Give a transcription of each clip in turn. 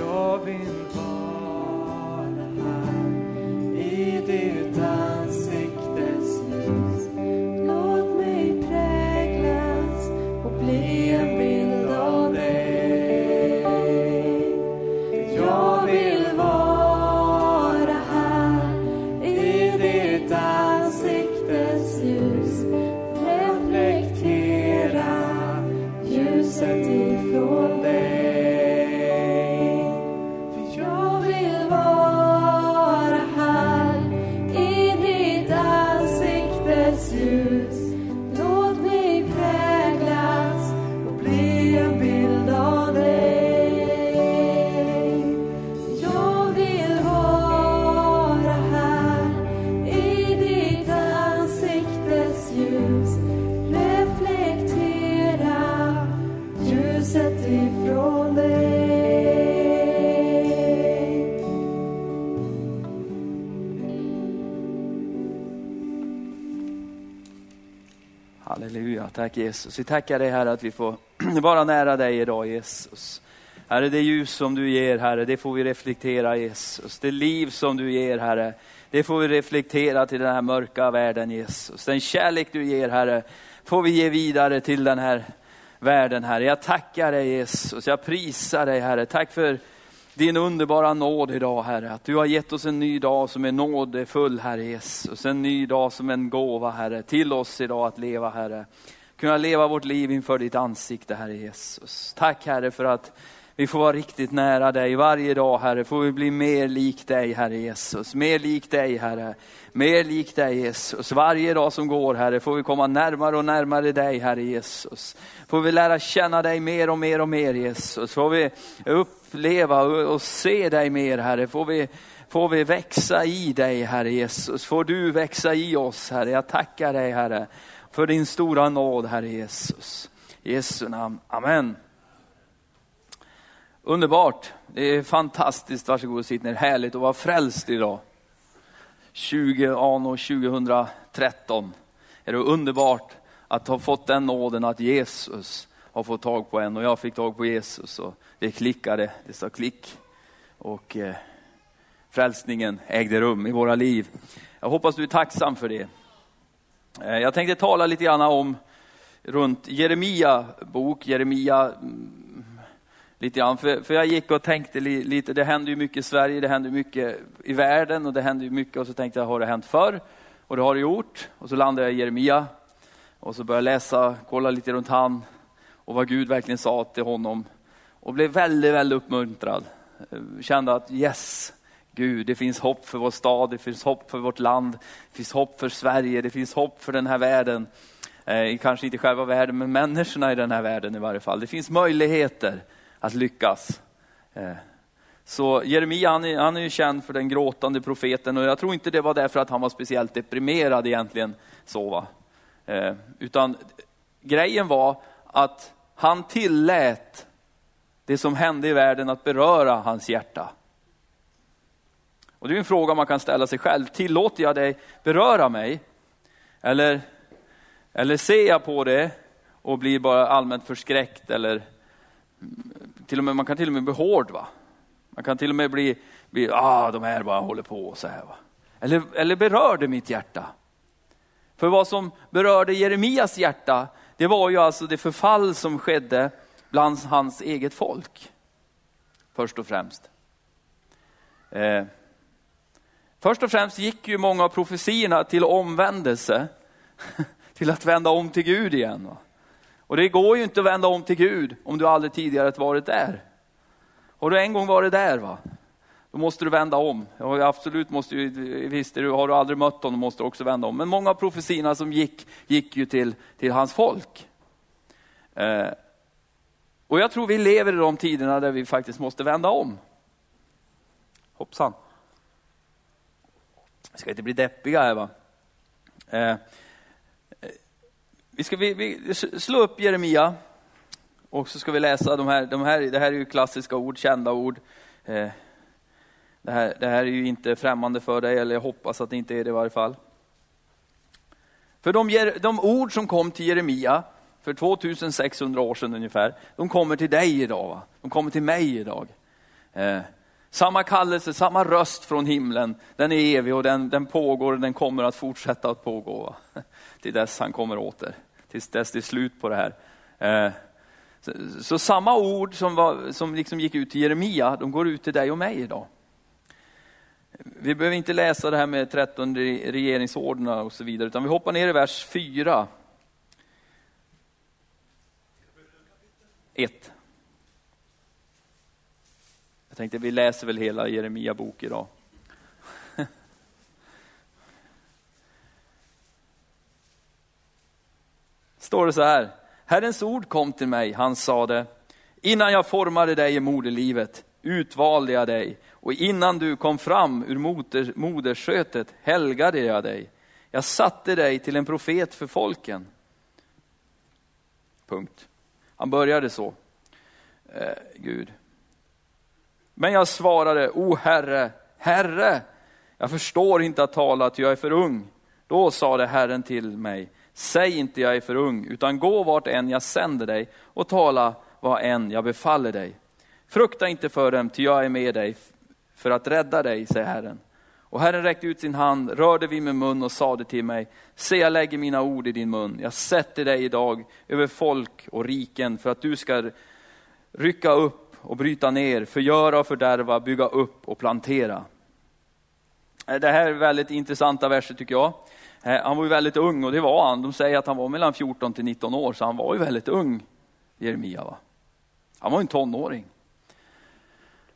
Jovem Pan. Tack Jesus. Vi tackar dig Herre att vi får vara nära dig idag Jesus. Herre, det ljus som du ger Herre, det får vi reflektera Jesus. Det liv som du ger Herre, det får vi reflektera till den här mörka världen Jesus. Den kärlek du ger Herre, får vi ge vidare till den här världen Herre. Jag tackar dig Jesus, jag prisar dig Herre. Tack för din underbara nåd idag Herre. Att du har gett oss en ny dag som är nådefull Herre Jesus. En ny dag som en gåva Herre till oss idag att leva Herre. Kunna leva vårt liv inför ditt ansikte Herre Jesus. Tack Herre för att vi får vara riktigt nära dig varje dag Herre. Får vi bli mer lik dig Herre Jesus. Mer lik dig Herre. Mer lik dig Jesus. Varje dag som går Herre får vi komma närmare och närmare dig Herre Jesus. Får vi lära känna dig mer och mer och mer Jesus. Får vi uppleva och se dig mer Herre. Får vi, får vi växa i dig Herre Jesus. Får du växa i oss Herre. Jag tackar dig Herre för din stora nåd Herre Jesus. I Jesu namn. Amen. Underbart. Det är fantastiskt. Varsågod och sitt ner. Härligt att vara frälst idag. 20 anno 2013. Är det underbart att ha fått den nåden att Jesus har fått tag på en och jag fick tag på Jesus och det klickade, det sa klick och eh, frälsningen ägde rum i våra liv. Jag hoppas du är tacksam för det. Eh, jag tänkte tala lite grann om runt Jeremia bok, Jeremia mm, lite grann. För, för jag gick och tänkte li, lite, det händer ju mycket i Sverige, det händer mycket i världen och det händer ju mycket och så tänkte jag, har det hänt förr? Och det har det gjort. Och så landade jag i Jeremia och så började jag läsa, kolla lite runt han och vad Gud verkligen sa till honom. Och blev väldigt, väldigt uppmuntrad. Eh, kände att yes, Gud, det finns hopp för vår stad, det finns hopp för vårt land, det finns hopp för Sverige, det finns hopp för den här världen. Eh, kanske inte själva världen, men människorna i den här världen i varje fall. Det finns möjligheter att lyckas. Eh, så Jeremia han är, han är ju känd för den gråtande profeten och jag tror inte det var därför att han var speciellt deprimerad egentligen. Så, va? Eh, utan grejen var att han tillät det som hände i världen att beröra hans hjärta. Och det är en fråga man kan ställa sig själv. Tillåter jag dig beröra mig? Eller, eller ser jag på det och blir bara allmänt förskräckt? Eller, mm, till och med, man kan till och med bli hård. Va? Man kan till och med bli, bli ah, de här bara håller på så här. Va? Eller, eller berör det mitt hjärta? För vad som berörde Jeremias hjärta, det var ju alltså det förfall som skedde bland hans eget folk. Först och främst. Eh, först och främst gick ju många av profetiorna till omvändelse, till att vända om till Gud igen. Och det går ju inte att vända om till Gud om du aldrig tidigare varit där. Har du en gång varit där, va? då måste du vända om. Ja, absolut måste du, visst, har du aldrig mött honom måste du också vända om. Men många av profetierna som gick, gick ju till, till hans folk. Eh, och jag tror vi lever i de tiderna där vi faktiskt måste vända om. Hoppsan. Vi ska inte bli deppiga här va. Eh, vi ska vi, vi, slå upp Jeremia och så ska vi läsa de här, de här, det här är ju klassiska ord, kända ord. Eh, det här, det här är ju inte främmande för dig, eller jag hoppas att det inte är det i varje fall. För de, de ord som kom till Jeremia för 2600 år sedan ungefär, de kommer till dig idag. Va? De kommer till mig idag. Eh, samma kallelse, samma röst från himlen, den är evig och den, den pågår och den kommer att fortsätta att pågå. Till dess han kommer åter, tills dess det är slut på det här. Eh, så, så, samma ord som, var, som liksom gick ut till Jeremia, de går ut till dig och mig idag. Vi behöver inte läsa det här med 13 regeringsordnar och så vidare, utan vi hoppar ner i vers 4. 1. Jag tänkte vi läser väl hela Jeremia bok idag. Står det så här. Herrens ord kom till mig, han sade, innan jag formade dig i moderlivet utvalde jag dig och innan du kom fram ur moder, moderskötet helgade jag dig. Jag satte dig till en profet för folken. Punkt. Han började så. Eh, Gud. Men jag svarade, o Herre, Herre, jag förstår inte att tala, ty jag är för ung. Då sade Herren till mig, säg inte jag är för ung, utan gå vart än jag sänder dig och tala vad än jag befaller dig. Frukta inte för dem, ty jag är med dig för att rädda dig, säger Herren. Och Herren räckte ut sin hand, rörde vid min mun och sade till mig, se jag lägger mina ord i din mun. Jag sätter dig idag över folk och riken för att du ska rycka upp och bryta ner, förgöra och fördärva, bygga upp och plantera. Eh, det här är väldigt intressanta verser tycker jag. Eh, han var ju väldigt ung och det var han. De säger att han var mellan 14 till 19 år, så han var ju väldigt ung, Jeremia. Va? Han var en tonåring.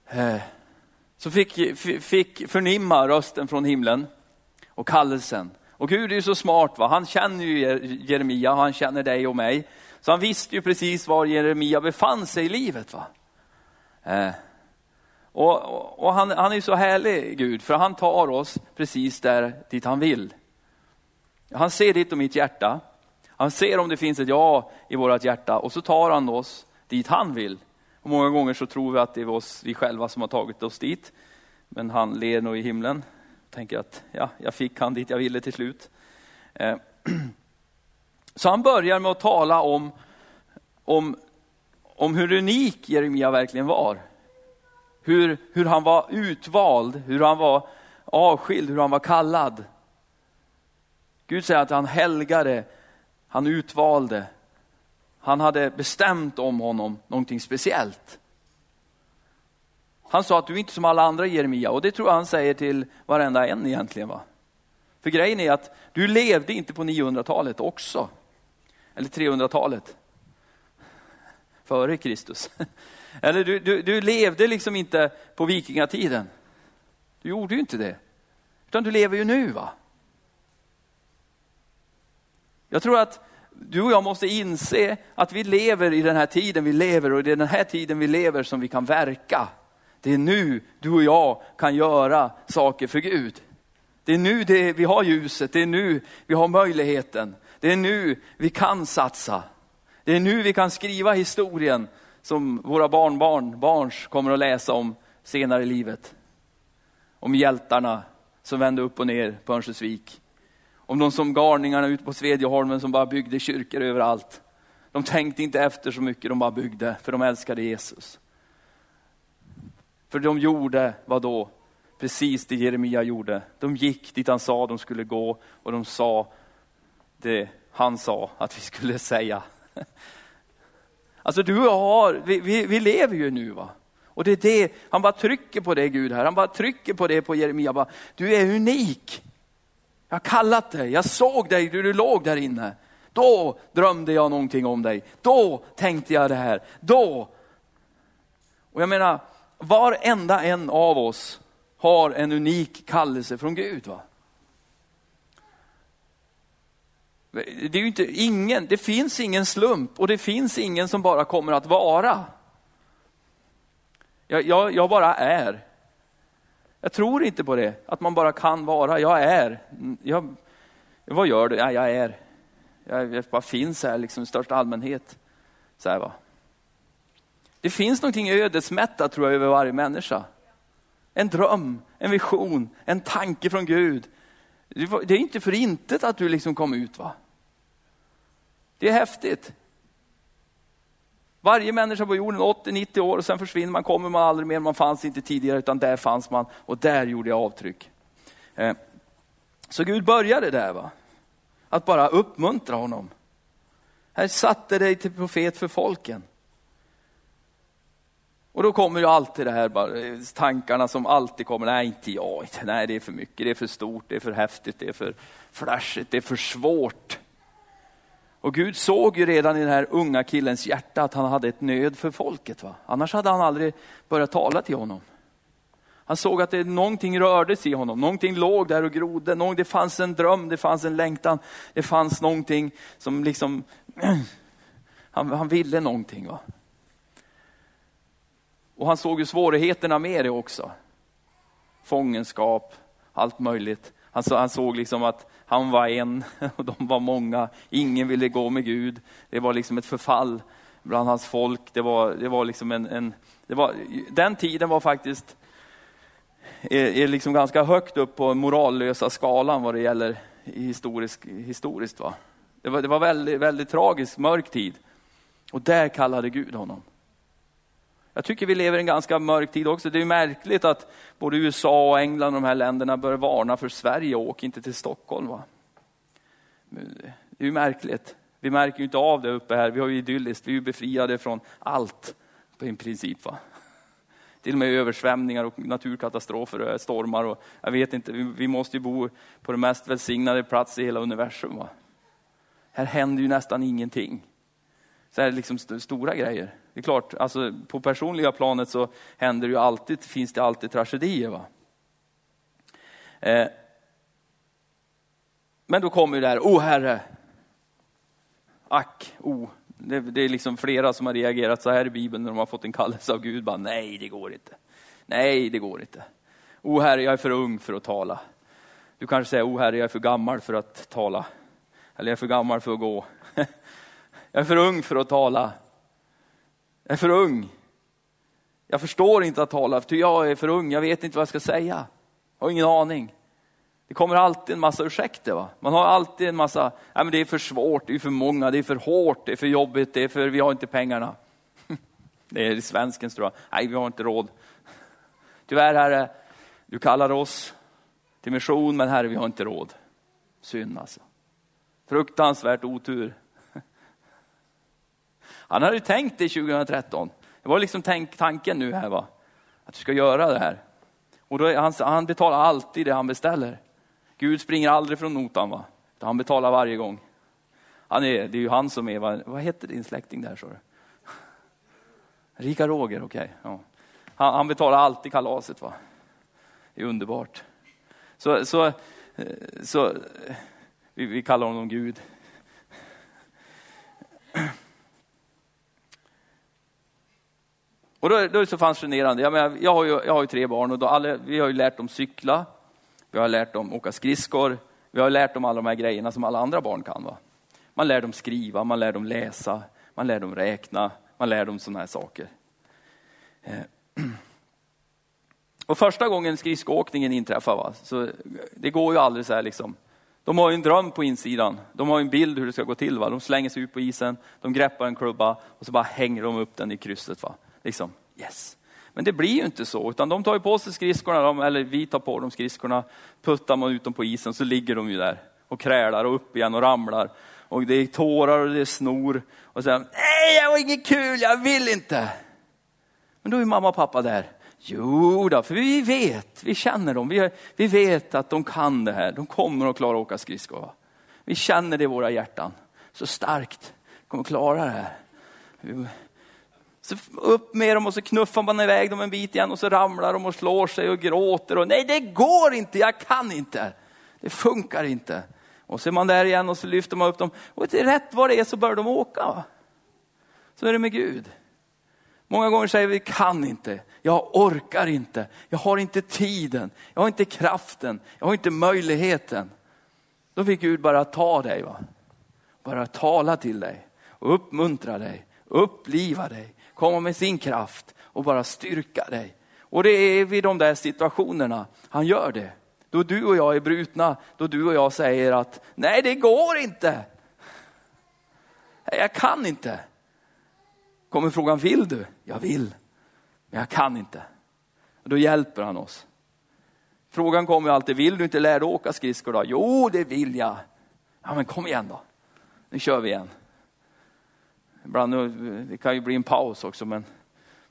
Eh, så fick, fick förnimma rösten från himlen och kallelsen. Och Gud är ju så smart, va? han känner ju Jeremia han känner dig och mig. Så han visste ju precis var Jeremia befann sig i livet. Va? Eh, och, och, han, han, är så härlig Gud, för han tar oss precis där dit han vill. Han ser ditt och mitt hjärta. Han ser om det finns ett ja i vårt hjärta och så tar han oss dit han vill. Och många gånger så tror vi att det är oss, vi själva som har tagit oss dit. Men han ler nog i himlen. Tänker att ja, jag fick han dit jag ville till slut. Eh, så han börjar med att tala om, om, om hur unik Jeremia verkligen var. Hur, hur han var utvald, hur han var avskild, hur han var kallad. Gud säger att han helgade, han utvalde, han hade bestämt om honom någonting speciellt. Han sa att du är inte som alla andra Jeremia och det tror jag han säger till varenda en egentligen. Va? För grejen är att du levde inte på 900-talet också. Eller 300-talet. Före Kristus. Eller du, du, du levde liksom inte på vikingatiden. Du gjorde ju inte det. Utan du lever ju nu va. Jag tror att du och jag måste inse att vi lever i den här tiden vi lever och det är den här tiden vi lever som vi kan verka. Det är nu du och jag kan göra saker för Gud. Det är nu det, vi har ljuset, det är nu vi har möjligheten. Det är nu vi kan satsa. Det är nu vi kan skriva historien som våra barnbarn, barns kommer att läsa om senare i livet. Om hjältarna som vände upp och ner på Örnsköldsvik. Om de som garningarna ute på Svedjeholmen som bara byggde kyrkor överallt. De tänkte inte efter så mycket, de bara byggde, för de älskade Jesus. För de gjorde vad då? Precis det Jeremia gjorde. De gick dit han sa de skulle gå och de sa det han sa att vi skulle säga. Alltså du och jag har, vi, vi, vi lever ju nu va. Och det är det, han bara trycker på det Gud här, han bara trycker på det på Jeremia. Bara, du är unik. Jag har kallat dig, jag såg dig, du, du låg där inne. Då drömde jag någonting om dig. Då tänkte jag det här. Då. Och jag menar, varenda en av oss har en unik kallelse från Gud. Va? Det är ju inte ingen, det finns ingen slump och det finns ingen som bara kommer att vara. Jag, jag, jag bara är. Jag tror inte på det, att man bara kan vara. Jag är. Jag, vad gör du? Ja, jag är. Jag, jag bara finns här liksom, i största allmänhet. Så här, va? Det finns någonting ödesmättat tror jag över varje människa. En dröm, en vision, en tanke från Gud. Det är inte för intet att du liksom kom ut. va? Det är häftigt. Varje människa på jorden 80-90 år och sen försvinner man, kommer man aldrig mer, man fanns inte tidigare utan där fanns man och där gjorde jag avtryck. Eh, så Gud började där, va? att bara uppmuntra honom. Här satte dig till profet för folken. Och då kommer ju alltid det här bara, eh, tankarna som alltid kommer, nej inte jag, nej det är för mycket, det är för stort, det är för häftigt, det är för flashigt, det är för svårt. Och Gud såg ju redan i den här unga killens hjärta att han hade ett nöd för folket. Va? Annars hade han aldrig börjat tala till honom. Han såg att det, någonting rördes i honom, någonting låg där och grodde, någon, det fanns en dröm, det fanns en längtan, det fanns någonting som liksom, han, han ville någonting. Va? Och han såg ju svårigheterna med det också. Fångenskap, allt möjligt. Han, så, han såg liksom att han var en och de var många. Ingen ville gå med Gud. Det var liksom ett förfall bland hans folk. Det var, det var liksom en, en det var, den tiden var faktiskt är, är liksom ganska högt upp på morallösa skalan vad det gäller historisk, historiskt. Va? Det var, det var väldigt, väldigt tragisk, mörk tid. Och där kallade Gud honom. Jag tycker vi lever i en ganska mörk tid också. Det är märkligt att både USA och England och de här länderna börjar varna för Sverige. Åk inte till Stockholm. Va? Det är ju märkligt. Vi märker ju inte av det uppe här. Vi har ju idylliskt. Vi är ju befriade från allt i princip. Va? Till och med översvämningar och naturkatastrofer och stormar. Och jag vet inte, vi måste ju bo på den mest välsignade plats i hela universum. Va? Här händer ju nästan ingenting. Så här liksom st stora grejer. Det är klart, alltså, på personliga planet så händer ju alltid, finns det alltid tragedier. Va? Eh. Men då kommer ju det här, o Herre, ack, o. Oh. Det, det, är liksom flera som har reagerat så här i Bibeln när de har fått en kallelse av Gud. Bara, Nej, det går inte. Nej, det går inte. O Herre, jag är för ung för att tala. Du kanske säger, o Herre, jag är för gammal för att tala. Eller jag är för gammal för att gå. jag är för ung för att tala. Jag är för ung. Jag förstår inte att tala, för jag är för ung. Jag vet inte vad jag ska säga. Jag har ingen aning. Det kommer alltid en massa ursäkter. Va? Man har alltid en massa, nej men det är för svårt, det är för många, det är för hårt, det är för jobbigt, det är för, vi har inte pengarna. Det är svenskens tror jag. Nej, vi har inte råd. Tyvärr Herre, du kallar oss till mission, men Herre, vi har inte råd. Synd alltså. Fruktansvärt otur. Han hade ju tänkt det 2013. Det var liksom tänk, tanken nu här va, att du ska göra det här. Och då, han, han betalar alltid det han beställer. Gud springer aldrig från notan, va? han betalar varje gång. Han är, det är ju han som är, vad, vad heter din släkting där? Så Rika Roger, okej. Okay. Ja. Han, han, betalar alltid kalaset. Va? Det är underbart. Så, så, eh, så vi, vi kallar honom Gud. Och då, då är det så fascinerande. Jag, menar, jag, har ju, jag har ju tre barn och då alla, vi har ju lärt dem cykla, vi har lärt dem åka skridskor, vi har lärt dem alla de här grejerna som alla andra barn kan. Va? Man lär dem skriva, man lär dem läsa, man lär dem räkna, man lär dem sådana här saker. Eh, och första gången skridskoåkningen inträffar, va? så det går ju aldrig så här liksom. De har ju en dröm på insidan. De har en bild hur det ska gå till. Va? De slänger sig ut på isen, de greppar en klubba och så bara hänger de upp den i krysset. Va? Liksom, yes. Men det blir ju inte så, utan de tar ju på sig skridskorna, de, eller vi tar på dem skridskorna, puttar man ut dem på isen så ligger de ju där och krälar och upp igen och ramlar. Och det är tårar och det är snor. Och sen, nej det var inget kul, jag vill inte. Men då är mamma och pappa där. Jo då, för vi vet, vi känner dem, vi, vi vet att de kan det här. De kommer att klara att åka skridskor. Vi känner det i våra hjärtan. Så starkt, de kommer klara det här. Så upp med dem och så knuffar man iväg dem en bit igen och så ramlar de och slår sig och gråter och nej det går inte, jag kan inte. Det funkar inte. Och så är man där igen och så lyfter man upp dem och till rätt vad det är så börjar de åka. Så är det med Gud. Många gånger säger vi kan inte, jag orkar inte, jag har inte tiden, jag har inte kraften, jag har inte möjligheten. Då fick Gud bara ta dig, va? bara tala till dig och uppmuntra dig, uppliva dig, komma med sin kraft och bara styrka dig. Och det är vid de där situationerna han gör det. Då du och jag är brutna, då du och jag säger att nej det går inte. Jag kan inte. kommer frågan, vill du? Jag vill, men jag kan inte. Och då hjälper han oss. Frågan kommer alltid, vill du inte lära dig åka skridskor då? Jo, det vill jag. Ja, men kom igen då. Nu kör vi igen. Ibland, eh, det kan ju bli en paus också, men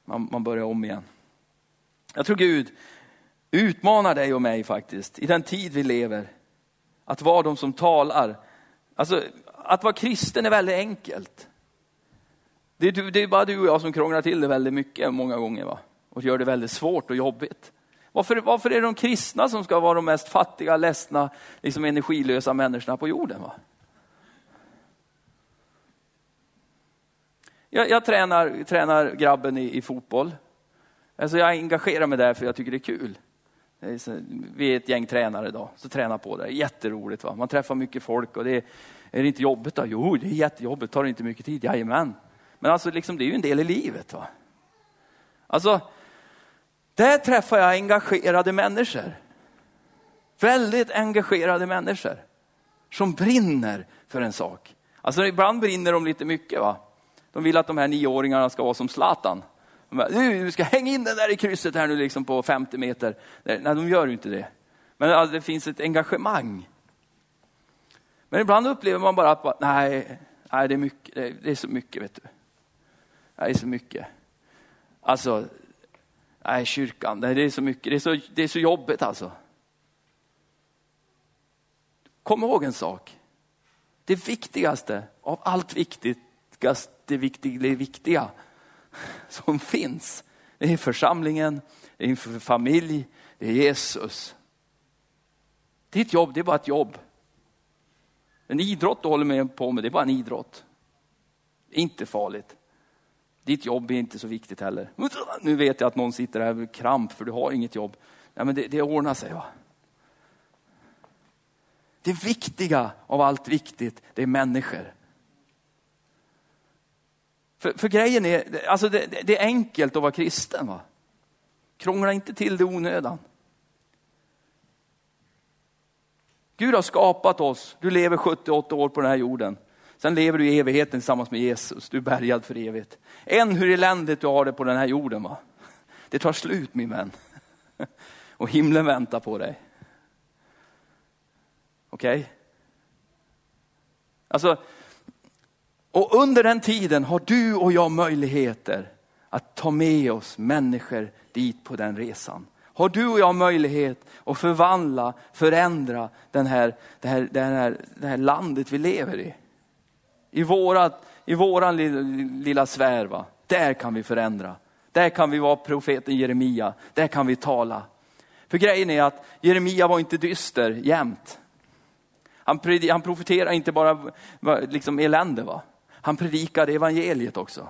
man, man börjar om igen. Jag tror Gud utmanar dig och mig faktiskt, i den tid vi lever, att vara de som talar. Alltså, att vara kristen är väldigt enkelt. Det är, det är bara du och jag som krånglar till det väldigt mycket många gånger va? och gör det väldigt svårt och jobbigt. Varför, varför är det de kristna som ska vara de mest fattiga, ledsna, liksom energilösa människorna på jorden? Va? Jag, jag tränar, tränar grabben i, i fotboll. Alltså jag engagerar mig där för jag tycker det är kul. Vi är ett gäng tränare idag, så tränar på det. Jätteroligt. Va? Man träffar mycket folk och det är, är det inte jobbigt då? Jo, det är jättejobbigt. Tar det inte mycket tid? Jajamän. Men alltså, liksom, det är ju en del i livet. Va? Alltså, där träffar jag engagerade människor. Väldigt engagerade människor. Som brinner för en sak. Alltså ibland brinner de lite mycket. va. De vill att de här nioåringarna ska vara som Zlatan. Bara, du ska hänga in den där i krysset här nu liksom på 50 meter. Nej, de gör ju inte det. Men alltså, det finns ett engagemang. Men ibland upplever man bara att, nej, nej det, är mycket, det är så mycket. vet du. Det är så mycket. Alltså, nej, kyrkan, det är så mycket. Det är så, det är så jobbigt alltså. Kom ihåg en sak. Det viktigaste av allt viktigt, det viktiga, det viktiga som finns. Det är församlingen, det är familj, det är Jesus. Ditt jobb, det är bara ett jobb. En idrott du håller med på med, det är bara en idrott. Inte farligt. Ditt jobb är inte så viktigt heller. Nu vet jag att någon sitter här med kramp för du har inget jobb. Nej, men det, det ordnar sig. va. Det viktiga av allt viktigt, det är människor. För, för grejen är, alltså det, det, är enkelt att vara kristen. Va? Krångla inte till det onödan. Gud har skapat oss, du lever 78 år på den här jorden. Sen lever du i evigheten tillsammans med Jesus, du är bärgad för evigt. Än hur eländigt du har det på den här jorden. Va? Det tar slut min vän. Och himlen väntar på dig. Okej? Okay? Alltså, och under den tiden har du och jag möjligheter att ta med oss människor dit på den resan. Har du och jag möjlighet att förvandla, förändra den här, det, här, det, här, det här landet vi lever i. I, vårat, i våran lilla, lilla sfär, va? där kan vi förändra. Där kan vi vara profeten Jeremia, där kan vi tala. För grejen är att Jeremia var inte dyster jämt. Han, han profeterade inte bara liksom elände. Va? Han predikade evangeliet också.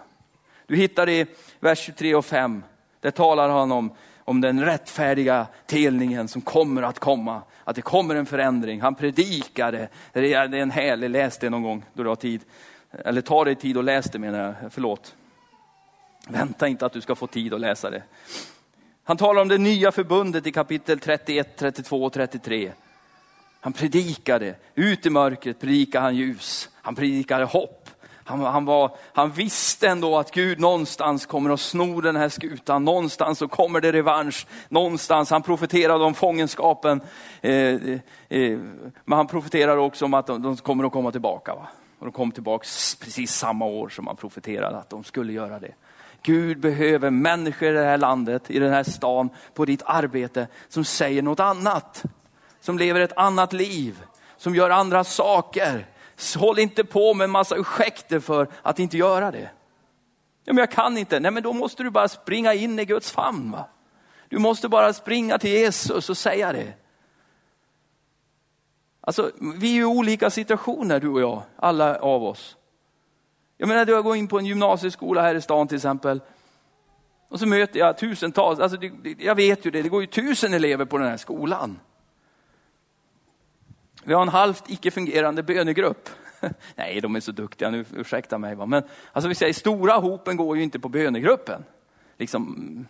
Du hittar det i vers 23 och 5. Där talar han om, om den rättfärdiga telningen som kommer att komma. Att det kommer en förändring. Han predikade. Det är, en härlig, läs det någon gång då du har tid. Eller ta dig tid och läs det menar jag, förlåt. Vänta inte att du ska få tid att läsa det. Han talar om det nya förbundet i kapitel 31, 32 och 33. Han predikade, ut i mörkret predikade han ljus. Han predikade hopp. Han, han, var, han visste ändå att Gud någonstans kommer att sno den här skutan. Någonstans så kommer det revansch. Någonstans, han profeterade om fångenskapen. Eh, eh, men han profeterade också om att de, de kommer att komma tillbaka. Va? Och de kom tillbaka precis samma år som han profeterade att de skulle göra det. Gud behöver människor i det här landet, i den här stan, på ditt arbete som säger något annat. Som lever ett annat liv, som gör andra saker Håll inte på med en massa ursäkter för att inte göra det. Ja, men jag kan inte. Nej, men då måste du bara springa in i Guds famn. Va? Du måste bara springa till Jesus och säga det. Alltså, vi är i olika situationer du och jag, alla av oss. Jag menar, du går in på en gymnasieskola här i stan till exempel. Och så möter jag tusentals, alltså, jag vet ju det, det går ju tusen elever på den här skolan. Vi har en halvt icke-fungerande bönegrupp. Nej, de är så duktiga nu, ursäkta mig. Va? Men alltså vi säger, stora hopen går ju inte på bönegruppen. Liksom,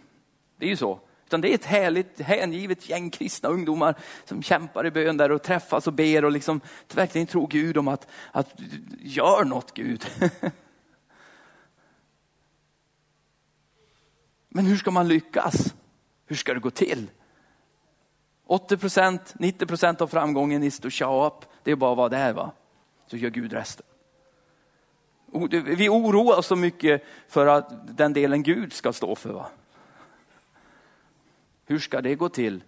det är ju så. Utan det är ett härligt, hängivet gäng kristna ungdomar som kämpar i bön där och träffas och ber och liksom verkligen tror Gud om att, att gör något Gud. Men hur ska man lyckas? Hur ska det gå till? 80 procent, 90 procent av framgången is to show up. Det är bara att vara där va. Så gör Gud resten. Vi oroar oss så mycket för att den delen Gud ska stå för. Va? Hur ska det gå till?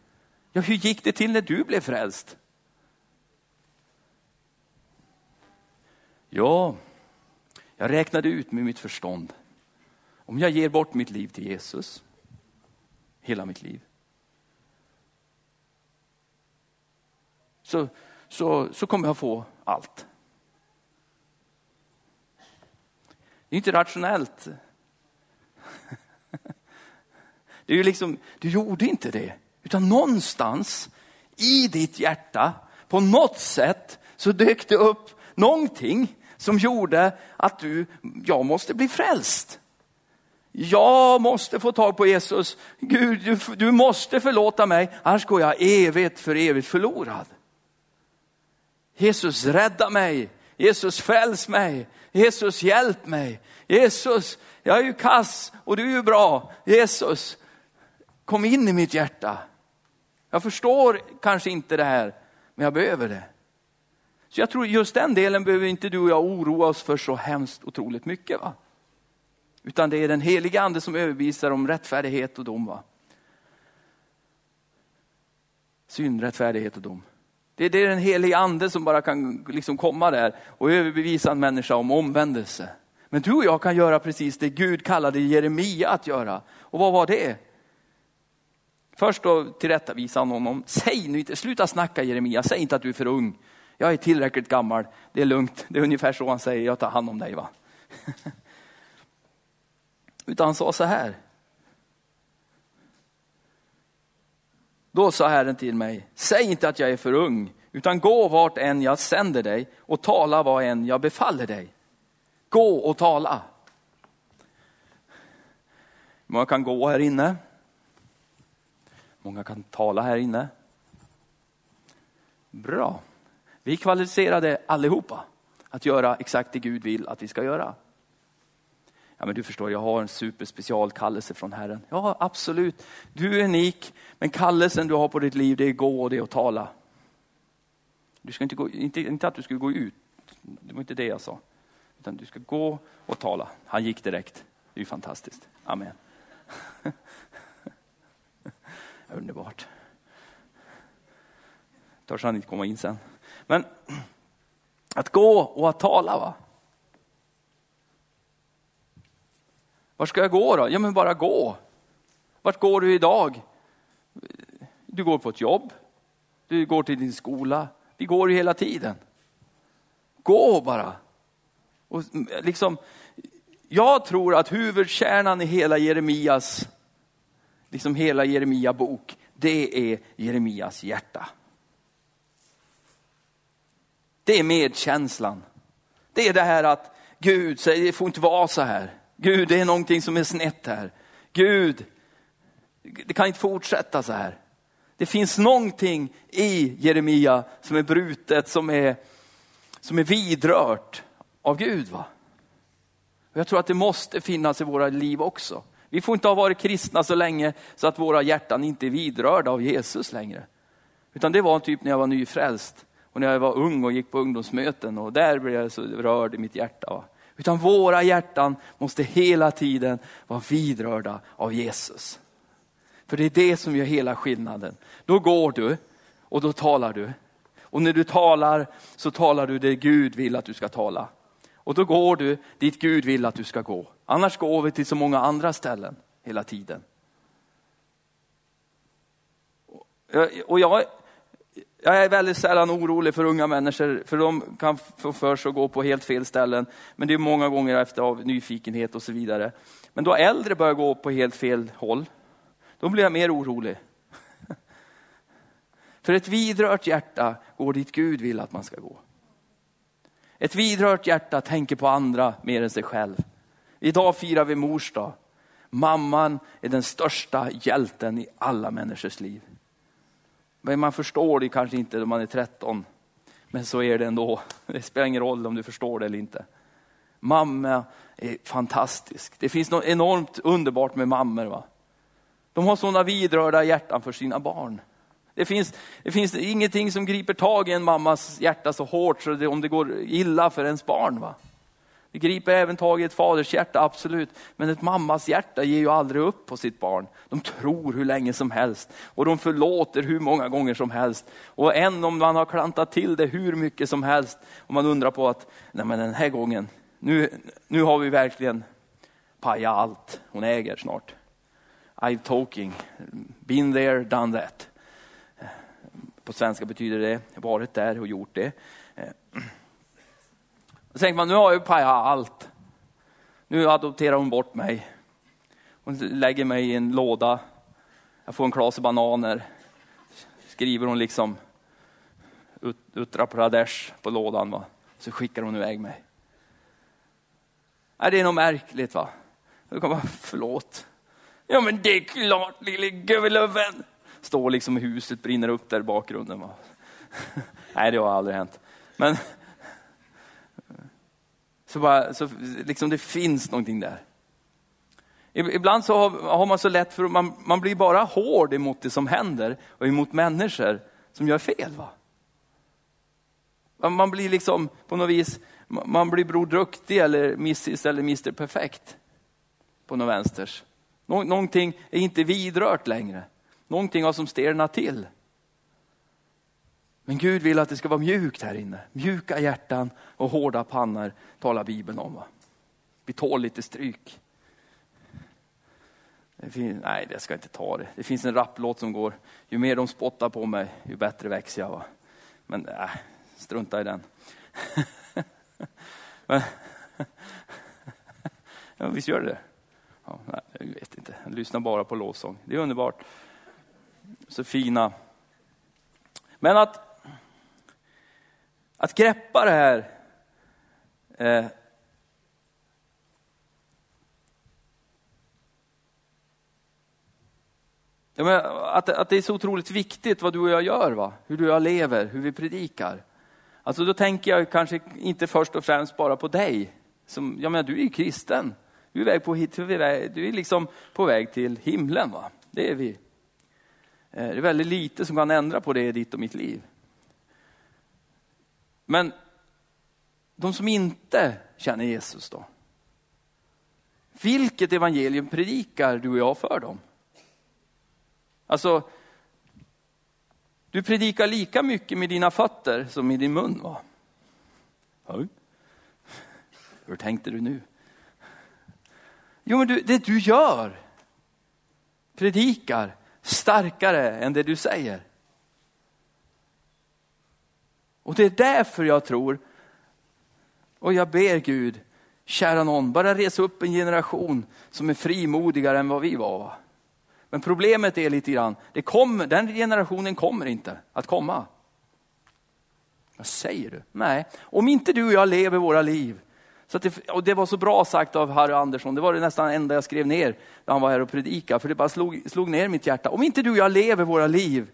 Ja, hur gick det till när du blev frälst? Ja, jag räknade ut med mitt förstånd. Om jag ger bort mitt liv till Jesus, hela mitt liv, så, så, så kommer jag få allt. Det är inte rationellt. Det är ju liksom, du gjorde inte det. Utan någonstans i ditt hjärta, på något sätt, så dök det upp någonting som gjorde att du, jag måste bli frälst. Jag måste få tag på Jesus. Gud, du, du måste förlåta mig, annars går jag evigt för evigt förlorad. Jesus, rädda mig. Jesus, fräls mig. Jesus, hjälp mig. Jesus, jag är ju kass och du är ju bra. Jesus, kom in i mitt hjärta. Jag förstår kanske inte det här, men jag behöver det. Så jag tror just den delen behöver inte du och jag oroa oss för så hemskt otroligt mycket. Va? Utan det är den heliga ande som överbevisar om rättfärdighet och dom. Va? Synd, rättfärdighet och dom. Det, det är den heliga ande som bara kan liksom komma där och överbevisa en människa om omvändelse. Men du och jag kan göra precis det Gud kallade Jeremia att göra. Och vad var det? Först då tillrättavisade han honom. Säg nu inte, sluta snacka Jeremia, säg inte att du är för ung. Jag är tillräckligt gammal, det är lugnt. Det är ungefär så han säger, jag tar hand om dig. va. Utan han sa så här. Då sa Herren till mig, säg inte att jag är för ung, utan gå vart än jag sänder dig och tala vad än jag befaller dig. Gå och tala. Många kan gå här inne. Många kan tala här inne. Bra. Vi är kvalificerade allihopa att göra exakt det Gud vill att vi ska göra. Ja, men du förstår, jag har en superspecial kallelse från Herren. Ja, absolut. Du är unik, men kallelsen du har på ditt liv, det är gå och det är att tala. Du ska inte, gå, inte, inte att du ska gå ut, det var inte det jag sa. Utan du ska gå och tala. Han gick direkt. Det är ju fantastiskt. Amen. Underbart. Törs han inte komma in sen. Men att gå och att tala. va? Var ska jag gå då? Ja men bara gå. Vart går du idag? Du går på ett jobb. Du går till din skola. Vi går ju hela tiden. Gå bara. Och liksom, jag tror att huvudkärnan i hela Jeremias, liksom hela Jeremia bok, det är Jeremias hjärta. Det är medkänslan. Det är det här att Gud säger, det får inte vara så här. Gud, det är någonting som är snett här. Gud, det kan inte fortsätta så här. Det finns någonting i Jeremia som är brutet, som är, som är vidrört av Gud. va? Och jag tror att det måste finnas i våra liv också. Vi får inte ha varit kristna så länge så att våra hjärtan inte är vidrörda av Jesus längre. Utan det var typ när jag var nyfrälst och när jag var ung och gick på ungdomsmöten och där blev jag så rörd i mitt hjärta. Va? Utan våra hjärtan måste hela tiden vara vidrörda av Jesus. För det är det som gör hela skillnaden. Då går du och då talar du. Och när du talar så talar du det Gud vill att du ska tala. Och då går du dit Gud vill att du ska gå. Annars går vi till så många andra ställen hela tiden. Och jag, jag är väldigt sällan orolig för unga människor, för de kan få för sig att gå på helt fel ställen. Men det är många gånger efter av nyfikenhet och så vidare. Men då äldre börjar gå på helt fel håll, då blir jag mer orolig. För ett vidrört hjärta går dit Gud vill att man ska gå. Ett vidrört hjärta tänker på andra mer än sig själv. Idag firar vi mors dag. Mamman är den största hjälten i alla människors liv. Men man förstår det kanske inte när man är 13. Men så är det ändå. Det spelar ingen roll om du förstår det eller inte. Mamma är fantastisk. Det finns något enormt underbart med mammor. Va? De har sådana vidrörda hjärtan för sina barn. Det finns, det finns ingenting som griper tag i en mammas hjärta så hårt så det, om det går illa för ens barn. Va? Det griper även tag i ett faders hjärta, absolut. Men ett mammas hjärta ger ju aldrig upp på sitt barn. De tror hur länge som helst och de förlåter hur många gånger som helst. Och än om man har klantat till det hur mycket som helst och man undrar på att, nej men den här gången, nu, nu har vi verkligen pajat allt hon äger snart. I've talking, been there, done that. På svenska betyder det varit där och gjort det. Då tänker man, nu har jag pajat allt. Nu adopterar hon bort mig. Hon lägger mig i en låda. Jag får en klase bananer. Skriver hon liksom Uttra Pradesh på lådan. Va? Så skickar hon iväg mig. Det är nog märkligt va. Då kan man, förlåt. Ja men det är klart lille gubben. Står liksom i huset, brinner upp där i bakgrunden. Va? Nej, det har aldrig hänt. Men så, bara, så liksom det finns någonting där. Ibland så har, har man så lätt för man, man blir bara hård emot det som händer och emot människor som gör fel. Va? Man blir liksom på något vis, man blir Bror Duktig eller Mrs eller Mr Perfekt på något vänsters. Nå, någonting är inte vidrört längre. Någonting har som stelnat till. Men Gud vill att det ska vara mjukt här inne. Mjuka hjärtan och hårda pannor talar Bibeln om. Va? Vi tål lite stryk. Det finns, nej, det ska inte ta det. Det finns en rapplåt som går, ju mer de spottar på mig, ju bättre växer jag. Va? Men nej, strunta i den. Men, ja, visst gör det det? Ja, nej, jag vet inte, jag lyssnar bara på lovsång. Det är underbart. Så fina. Men att att greppa det här eh, att, att det är så otroligt viktigt vad du och jag gör, va? hur du och jag lever, hur vi predikar. Alltså då tänker jag kanske inte först och främst bara på dig. Som, jag menar, du är ju kristen. Du är, väg på, du är liksom på väg till himlen. Va? Det är vi. Eh, det är väldigt lite som kan ändra på det i ditt och mitt liv. Men de som inte känner Jesus då? Vilket evangelium predikar du och jag för dem? Alltså, du predikar lika mycket med dina fötter som med din mun va? Hur tänkte du nu? Jo, men du, det du gör predikar starkare än det du säger. Och det är därför jag tror, och jag ber Gud, kära någon, bara resa upp en generation som är frimodigare än vad vi var. Men problemet är lite grann, det kommer, den generationen kommer inte att komma. Vad säger du? Nej, om inte du och jag lever våra liv. Så det, och det var så bra sagt av Harry Andersson, det var det nästan enda jag skrev ner när han var här och predikade, för det bara slog, slog ner mitt hjärta. Om inte du och jag lever våra liv,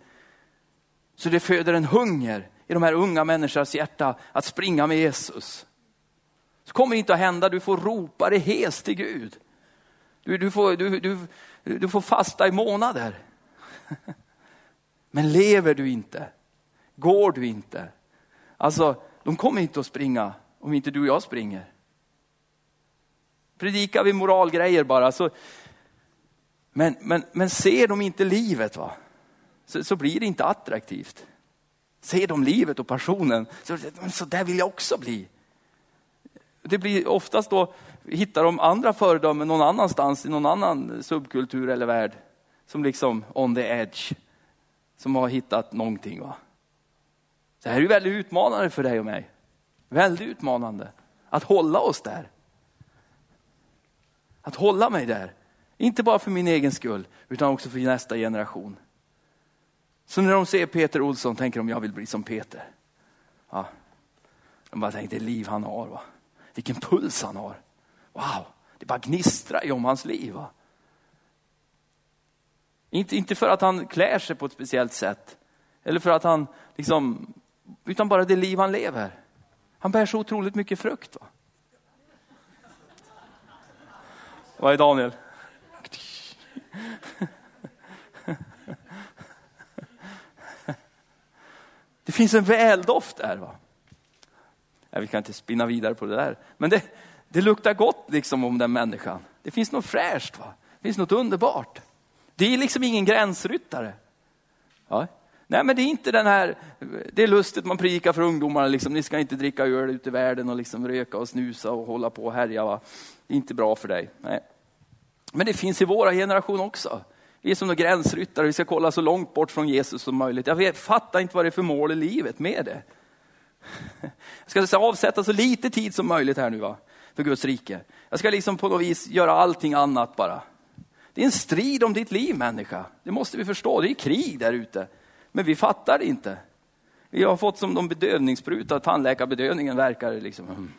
så det föder en hunger i de här unga människornas hjärta att springa med Jesus. Så kommer det inte att hända, du får ropa dig hes till Gud. Du, du, får, du, du, du får fasta i månader. Men lever du inte, går du inte, alltså de kommer inte att springa om inte du och jag springer. Predikar vi moralgrejer bara så, men, men, men ser de inte livet va? Så, så blir det inte attraktivt. Ser de livet och passionen, så, så där vill jag också bli. Det blir oftast då, hittar de andra föredömen någon annanstans i någon annan subkultur eller värld. Som liksom on the edge. Som har hittat någonting. Va? Det här är väldigt utmanande för dig och mig. Väldigt utmanande. Att hålla oss där. Att hålla mig där. Inte bara för min egen skull, utan också för nästa generation. Så när de ser Peter Olsson tänker de, jag vill bli som Peter. Ja. De bara tänkte, det liv han har. Va? Vilken puls han har. Wow, det bara gnistrar ju om hans liv. Va? Inte, inte för att han klär sig på ett speciellt sätt. Eller för att han, liksom, utan bara det liv han lever. Han bär så otroligt mycket frukt. Va? Vad är Daniel? Det finns en väldoft där. Va? Ja, vi kan inte spinna vidare på det där. Men det, det luktar gott liksom om den människan. Det finns något fräscht, va? det finns något underbart. Det är liksom ingen gränsryttare. Ja. Nej men det är inte den här, det är lustigt man predikar för ungdomarna, liksom, ni ska inte dricka öl ute i världen och liksom röka och snusa och hålla på och härja. Va? Det är inte bra för dig. Nej. Men det finns i våra generation också. Vi är som några gränsryttare, vi ska kolla så långt bort från Jesus som möjligt. Jag vet, fattar inte vad det är för mål i livet med det. Jag ska avsätta så lite tid som möjligt här nu va, för Guds rike. Jag ska liksom på något vis göra allting annat bara. Det är en strid om ditt liv människa. Det måste vi förstå. Det är krig där ute. Men vi fattar det inte. Vi har fått som de bedövningsspruta, tandläkarbedövningen verkar liksom. Mm.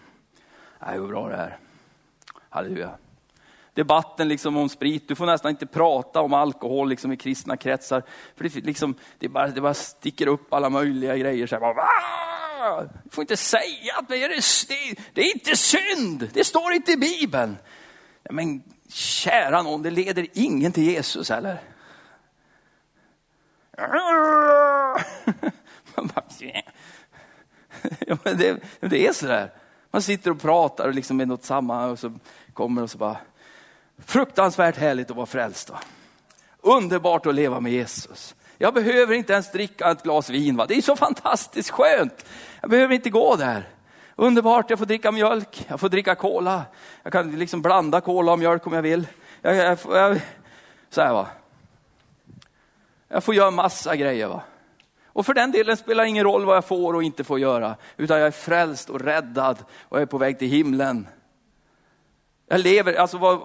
Det går bra det här. Halleluja. Debatten liksom om sprit, du får nästan inte prata om alkohol liksom i kristna kretsar. För det, liksom, det, bara, det bara sticker upp alla möjliga grejer. Så här, bara, du får inte säga att det är, det, det är inte synd, det står inte i Bibeln. Men kära någon, det leder ingen till Jesus eller? ja, men det, det är sådär. Man sitter och pratar och liksom med något samma och så kommer och så bara, fruktansvärt härligt att vara frälst. Va? Underbart att leva med Jesus. Jag behöver inte ens dricka ett glas vin. Va? Det är så fantastiskt skönt. Jag behöver inte gå där. Underbart, jag får dricka mjölk, jag får dricka cola. Jag kan liksom blanda cola och mjölk om jag vill. Jag, jag, jag, så här va. Jag får göra massa grejer. va. Och för den delen spelar det ingen roll vad jag får och inte får göra. Utan jag är frälst och räddad och jag är på väg till himlen. Jag lever, alltså vad,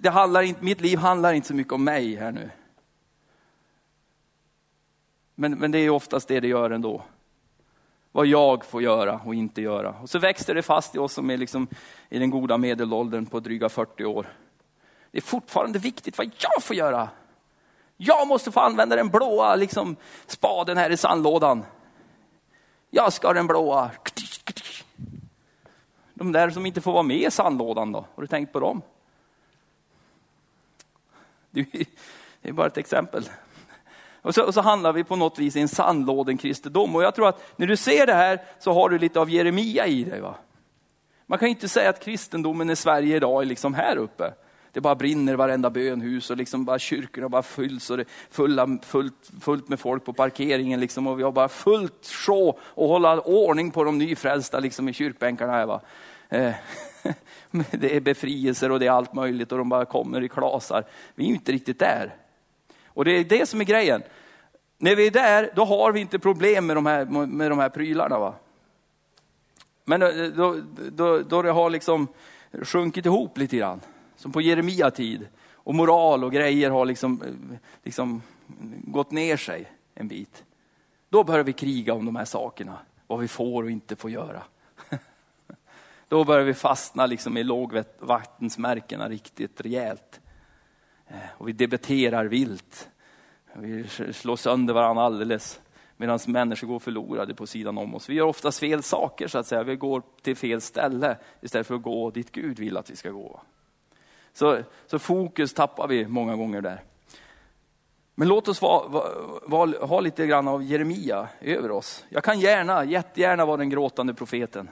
det handlar inte, mitt liv handlar inte så mycket om mig här nu. Men, men det är oftast det det gör ändå. Vad jag får göra och inte göra. Och så växer det fast i oss som är liksom i den goda medelåldern på dryga 40 år. Det är fortfarande viktigt vad jag får göra. Jag måste få använda den blåa liksom, spaden här i sandlådan. Jag ska ha den blåa. De där som inte får vara med i sandlådan då, har du tänkt på dem? Det är bara ett exempel. Och så, och så handlar vi på något vis i en sandlåden kristendom. Och jag tror att när du ser det här så har du lite av Jeremia i dig. Va? Man kan inte säga att kristendomen i Sverige idag är liksom här uppe. Det bara brinner i varenda bönhus och liksom bara kyrkorna bara fylls och det är fulla, fullt, fullt med folk på parkeringen. Liksom och vi har bara fullt sjå och hålla ordning på de nyfrälsta liksom i kyrkbänkarna. Här, va? Eh, det är befrielser och det är allt möjligt och de bara kommer i klasar. Vi är ju inte riktigt där. Och det är det som är grejen. När vi är där, då har vi inte problem med de här, med de här prylarna. Va? Men eh, då, då, då det har liksom sjunkit ihop lite grann, som på Jeremia tid, och moral och grejer har liksom, eh, liksom gått ner sig en bit. Då börjar vi kriga om de här sakerna, vad vi får och inte får göra. Då börjar vi fastna liksom i lågvattensmärkena riktigt rejält. Eh, och vi debatterar vilt. Vi slår sönder varandra alldeles medan människor går förlorade på sidan om oss. Vi gör oftast fel saker så att säga. Vi går till fel ställe istället för att gå dit Gud vill att vi ska gå. Så, så fokus tappar vi många gånger där. Men låt oss va, va, va, ha lite grann av Jeremia över oss. Jag kan gärna, jättegärna vara den gråtande profeten.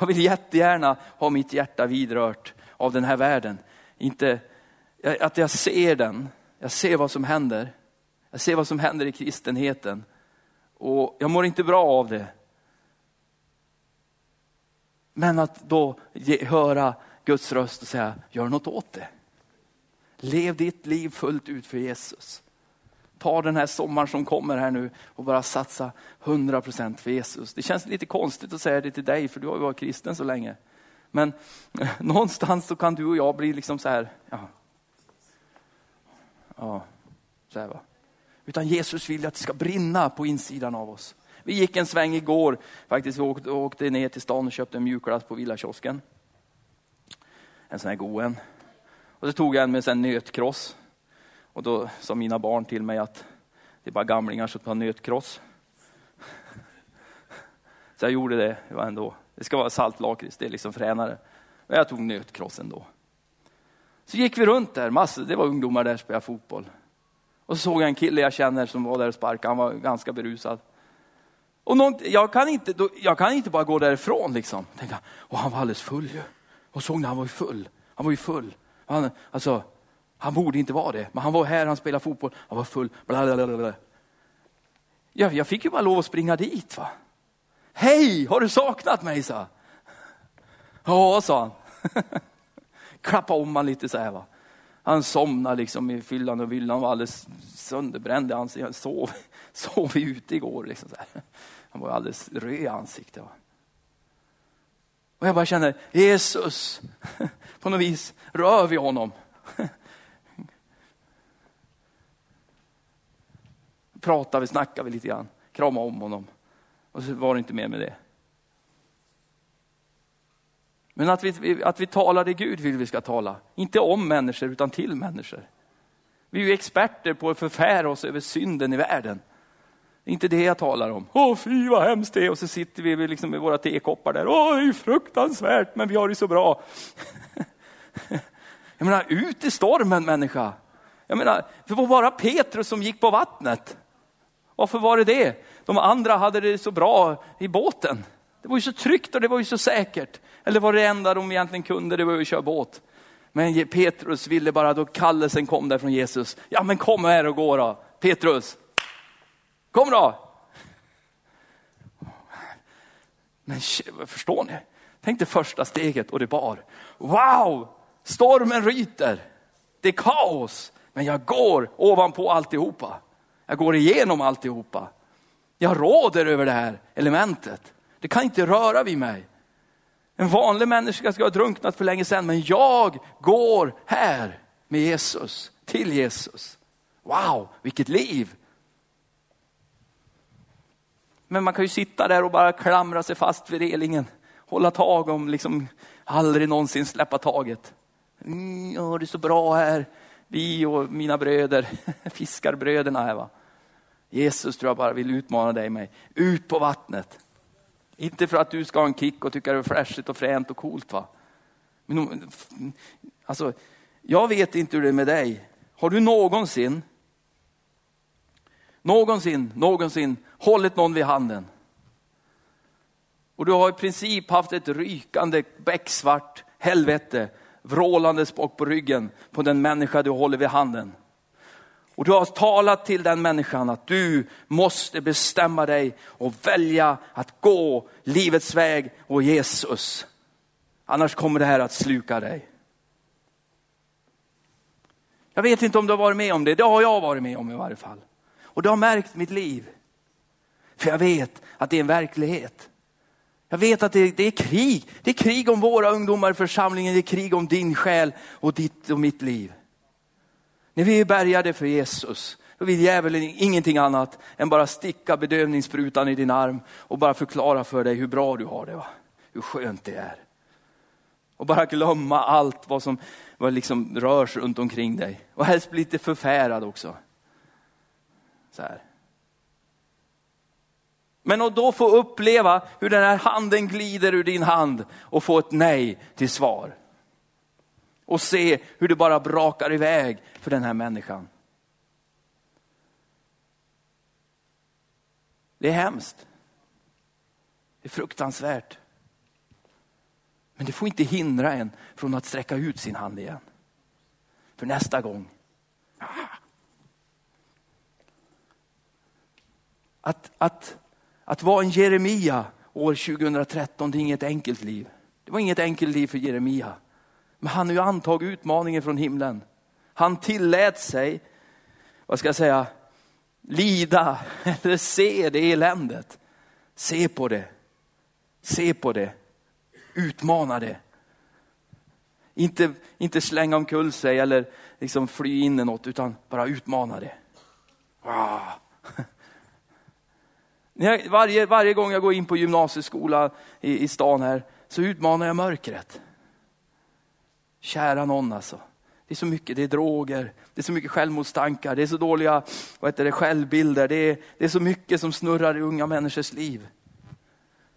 Jag vill jättegärna ha mitt hjärta vidrört av den här världen. Inte att jag ser den, jag ser vad som händer. Jag ser vad som händer i kristenheten. Och jag mår inte bra av det. Men att då ge, höra Guds röst och säga, gör något åt det. Lev ditt liv fullt ut för Jesus. Ta den här sommaren som kommer här nu och bara satsa 100% för Jesus. Det känns lite konstigt att säga det till dig, för du har ju varit kristen så länge. Men någonstans så kan du och jag bli liksom så här, ja, ja så här va. Utan Jesus vill att det ska brinna på insidan av oss. Vi gick en sväng igår, faktiskt vi åkte, åkte ner till stan och köpte en mjukglass på villakiosken. En sån här god en. Och så tog jag en med en nötkross. Och då sa mina barn till mig att det är bara gamlingar som tar nötkross. Så jag gjorde det, det var ändå, det ska vara saltlakrits, det är liksom fränare. Men jag tog nötkross ändå. Så gick vi runt där, massor, det var ungdomar där som spelade fotboll. Och så såg jag en kille jag känner som var där och sparkade, han var ganska berusad. Och någon, jag, kan inte, då, jag kan inte bara gå därifrån liksom. Tänka, och han var alldeles full ju. Och såg när han var ju full. Han var ju full. Han, alltså, han borde inte vara det, men han var här, han spelade fotboll, han var full. Blablabla. Jag fick ju bara lov att springa dit. va. Hej, har du saknat mig? sa Ja, sa han. Klappa om han lite så här. Va? Han somnade liksom i fyllan och villan var alldeles sönderbränd i ansiktet. Han sov, sov ute igår. Liksom så här. Han var alldeles röd i ansiktet. Va? Och jag bara känner, Jesus, på något vis rör vi honom. Pratade vi, snackade vi lite grann, kramade om honom. Och så var det inte mer med det. Men att vi, att vi talar det Gud vill vi ska tala. Inte om människor utan till människor. Vi är ju experter på att förfära oss över synden i världen. Det är inte det jag talar om. Åh fy vad hemskt det är. Och så sitter vi liksom med våra tekoppar där. Åh det är fruktansvärt men vi har det så bra. Jag menar ut i stormen människa. Jag menar, det var bara Petrus som gick på vattnet. Varför var det det? De andra hade det så bra i båten. Det var ju så tryggt och det var ju så säkert. Eller var det enda de egentligen kunde, det var ju att köra båt. Men Petrus ville bara, då kallelsen kom där från Jesus. Ja men kom här och gå då, Petrus. Kom då! Men förstår ni? Tänk det första steget och det bar. Wow! Stormen ryter. Det är kaos. Men jag går ovanpå alltihopa. Jag går igenom alltihopa. Jag råder över det här elementet. Det kan inte röra vid mig. En vanlig människa ska ha drunknat för länge sedan, men jag går här med Jesus, till Jesus. Wow, vilket liv! Men man kan ju sitta där och bara klamra sig fast vid relingen, hålla tag om, liksom aldrig någonsin släppa taget. Mm, ja, det är så bra här, vi och mina bröder, fiskarbröderna här va. Jesus tror jag bara vill utmana dig med. Ut på vattnet. Inte för att du ska ha en kick och tycka det är flashigt och fränt och coolt. va. Men, alltså, jag vet inte hur det är med dig. Har du någonsin, någonsin, någonsin hållit någon vid handen? Och du har i princip haft ett rykande becksvart helvete vrålandes bak på ryggen på den människa du håller vid handen. Och du har talat till den människan att du måste bestämma dig och välja att gå livets väg och Jesus. Annars kommer det här att sluka dig. Jag vet inte om du har varit med om det, det har jag varit med om i varje fall. Och det har märkt mitt liv. För jag vet att det är en verklighet. Jag vet att det, det, är krig. Det är krig om våra ungdomar i församlingen, det är krig om din själ och ditt och mitt liv. När vi är bärgade för Jesus, då vill djävulen ingenting annat än bara sticka bedövningssprutan i din arm och bara förklara för dig hur bra du har det. Va? Hur skönt det är. Och bara glömma allt vad som vad liksom rörs runt omkring dig. Och helst bli lite förfärad också. Så här. Men att då få uppleva hur den här handen glider ur din hand och få ett nej till svar och se hur det bara brakar iväg för den här människan. Det är hemskt. Det är fruktansvärt. Men det får inte hindra en från att sträcka ut sin hand igen. För nästa gång. Att, att, att vara en Jeremia år 2013, det är inget enkelt liv. Det var inget enkelt liv för Jeremia. Men han har ju antagit utmaningen från himlen. Han tillät sig, vad ska jag säga, lida eller se det eländet. Se på det. Se på det. Utmana det. Inte, inte slänga omkull sig eller liksom fly in i något, utan bara utmana det. Ah. Wow. Varje, varje gång jag går in på gymnasieskola i, i stan här så utmanar jag mörkret. Kära någon alltså. Det är så mycket, det är droger, det är så mycket självmordstankar, det är så dåliga vad heter det, självbilder, det är, det är så mycket som snurrar i unga människors liv.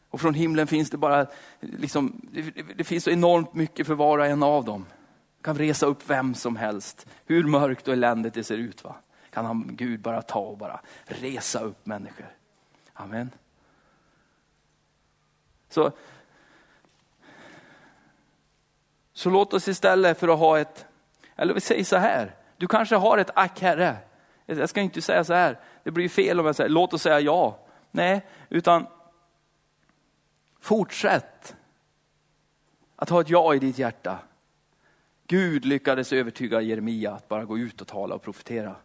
Och från himlen finns det bara, liksom, det, det finns så enormt mycket för var och en av dem. Kan resa upp vem som helst, hur mörkt och eländigt det ser ut. Va? Kan han, Gud bara ta och bara resa upp människor. Amen. Så, så låt oss istället för att ha ett, eller vi säger så här, du kanske har ett ack herre. Jag ska inte säga så här, det blir fel om jag säger låt oss säga ja. Nej, utan fortsätt att ha ett ja i ditt hjärta. Gud lyckades övertyga Jeremia att bara gå ut och tala och profetera.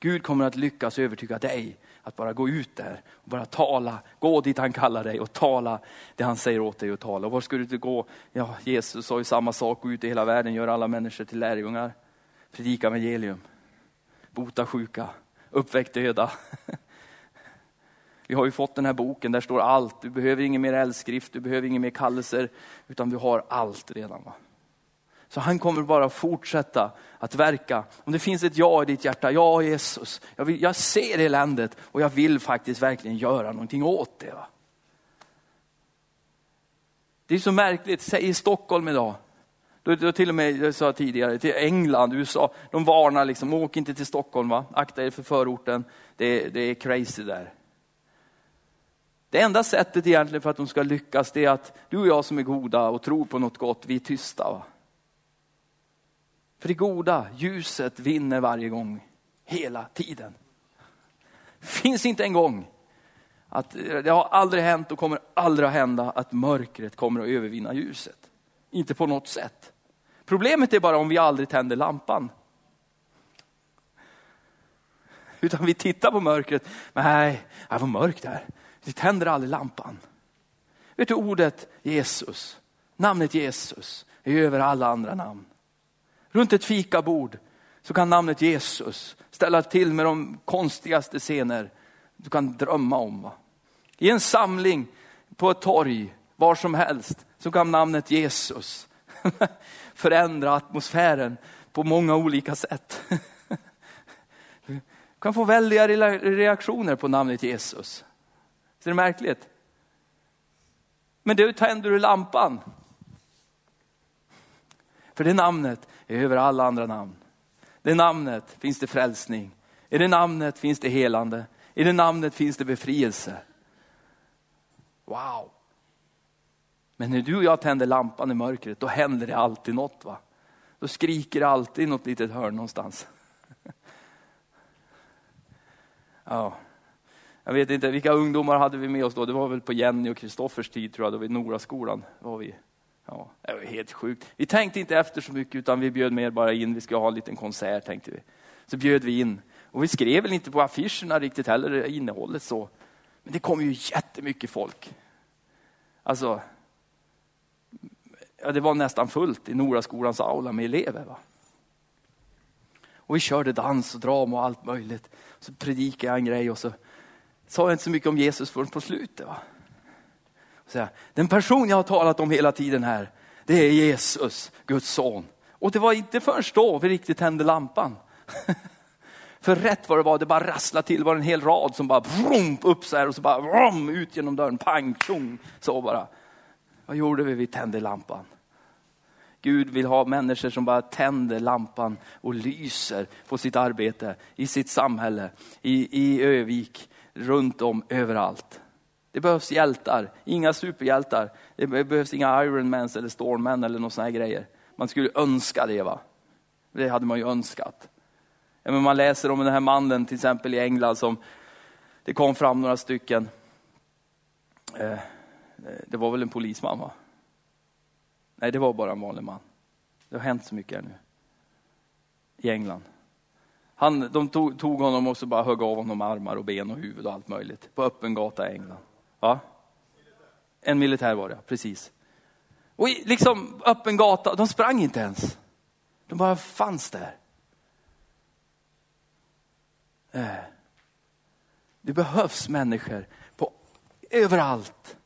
Gud kommer att lyckas övertyga dig att bara gå ut där och bara tala, gå dit han kallar dig och tala det han säger åt dig att tala. Och var ska du gå? Ja, Jesus sa ju samma sak, gå ut i hela världen, gör alla människor till lärjungar. Predika evangelium, bota sjuka, uppväck döda. Vi har ju fått den här boken, där står allt. Du behöver ingen mer eldskrift, du behöver ingen mer kallelser, utan du har allt redan. Va? Så han kommer bara fortsätta att verka. Om det finns ett ja i ditt hjärta, ja Jesus, jag, vill, jag ser eländet och jag vill faktiskt verkligen göra någonting åt det. Va? Det är så märkligt, säg i Stockholm idag, då, då till och med, jag sa tidigare, till England, USA, de varnar liksom, åk inte till Stockholm, va? akta er för förorten, det, det är crazy där. Det enda sättet egentligen för att de ska lyckas, det är att du och jag som är goda och tror på något gott, vi är tysta. Va? För det goda, ljuset vinner varje gång, hela tiden. finns inte en gång att det har aldrig hänt och kommer aldrig att hända att mörkret kommer att övervinna ljuset. Inte på något sätt. Problemet är bara om vi aldrig tänder lampan. Utan vi tittar på mörkret, nej, det var mörkt där. Vi tänder aldrig lampan. Vet du ordet Jesus, namnet Jesus är över alla andra namn. Runt ett fikabord så kan namnet Jesus ställa till med de konstigaste scener du kan drömma om. Va? I en samling på ett torg, var som helst, så kan namnet Jesus förändra atmosfären på många olika sätt. Du kan få väldiga reaktioner på namnet Jesus. Är det märkligt? Men du tänder du lampan. För det namnet över alla andra namn. Det namnet finns det frälsning. I det namnet finns det helande. I det namnet finns det befrielse. Wow. Men när du och jag tänder lampan i mörkret, då händer det alltid något. va? Då skriker det alltid i något litet hörn någonstans. ja. Jag vet inte, vilka ungdomar hade vi med oss då? Det var väl på Jenny och Kristoffers tid tror jag, då vid Noraskolan var vi. Ja, det var helt sjukt. Vi tänkte inte efter så mycket utan vi bjöd mer bara in, vi ska ha en liten konsert tänkte vi. Så bjöd vi in. Och vi skrev väl inte på affischerna riktigt heller innehållet så. Men det kom ju jättemycket folk. Alltså, ja, det var nästan fullt i Noraskolans aula med elever. Va? Och vi körde dans och drama och allt möjligt. Så predikade jag en grej och så sa jag inte så mycket om Jesus förrän på slutet. Va? Den person jag har talat om hela tiden här, det är Jesus, Guds son. Och det var inte först då vi riktigt tände lampan. För rätt vad det var, det bara rasslade till, det var en hel rad som bara vroom, upp så här och så bara vroom, ut genom dörren, pang, tjong, så bara. Vad gjorde vi? Vi tände lampan. Gud vill ha människor som bara tänder lampan och lyser på sitt arbete, i sitt samhälle, i, i Övik, runt om, överallt. Det behövs hjältar, inga superhjältar. Det behövs inga Ironmans eller Stormmen eller några sådana grejer. Man skulle önska det va. Det hade man ju önskat. Ja, men man läser om den här mannen till exempel i England som det kom fram några stycken. Eh, eh, det var väl en polisman va? Nej, det var bara en vanlig man. Det har hänt så mycket här nu. I England. Han, de tog, tog honom och så bara högg av honom armar och ben och huvud och allt möjligt. På öppen gata i England. Va? En militär var det, precis. Och liksom öppen gata, de sprang inte ens. De bara fanns där. Eh. Det behövs människor på överallt.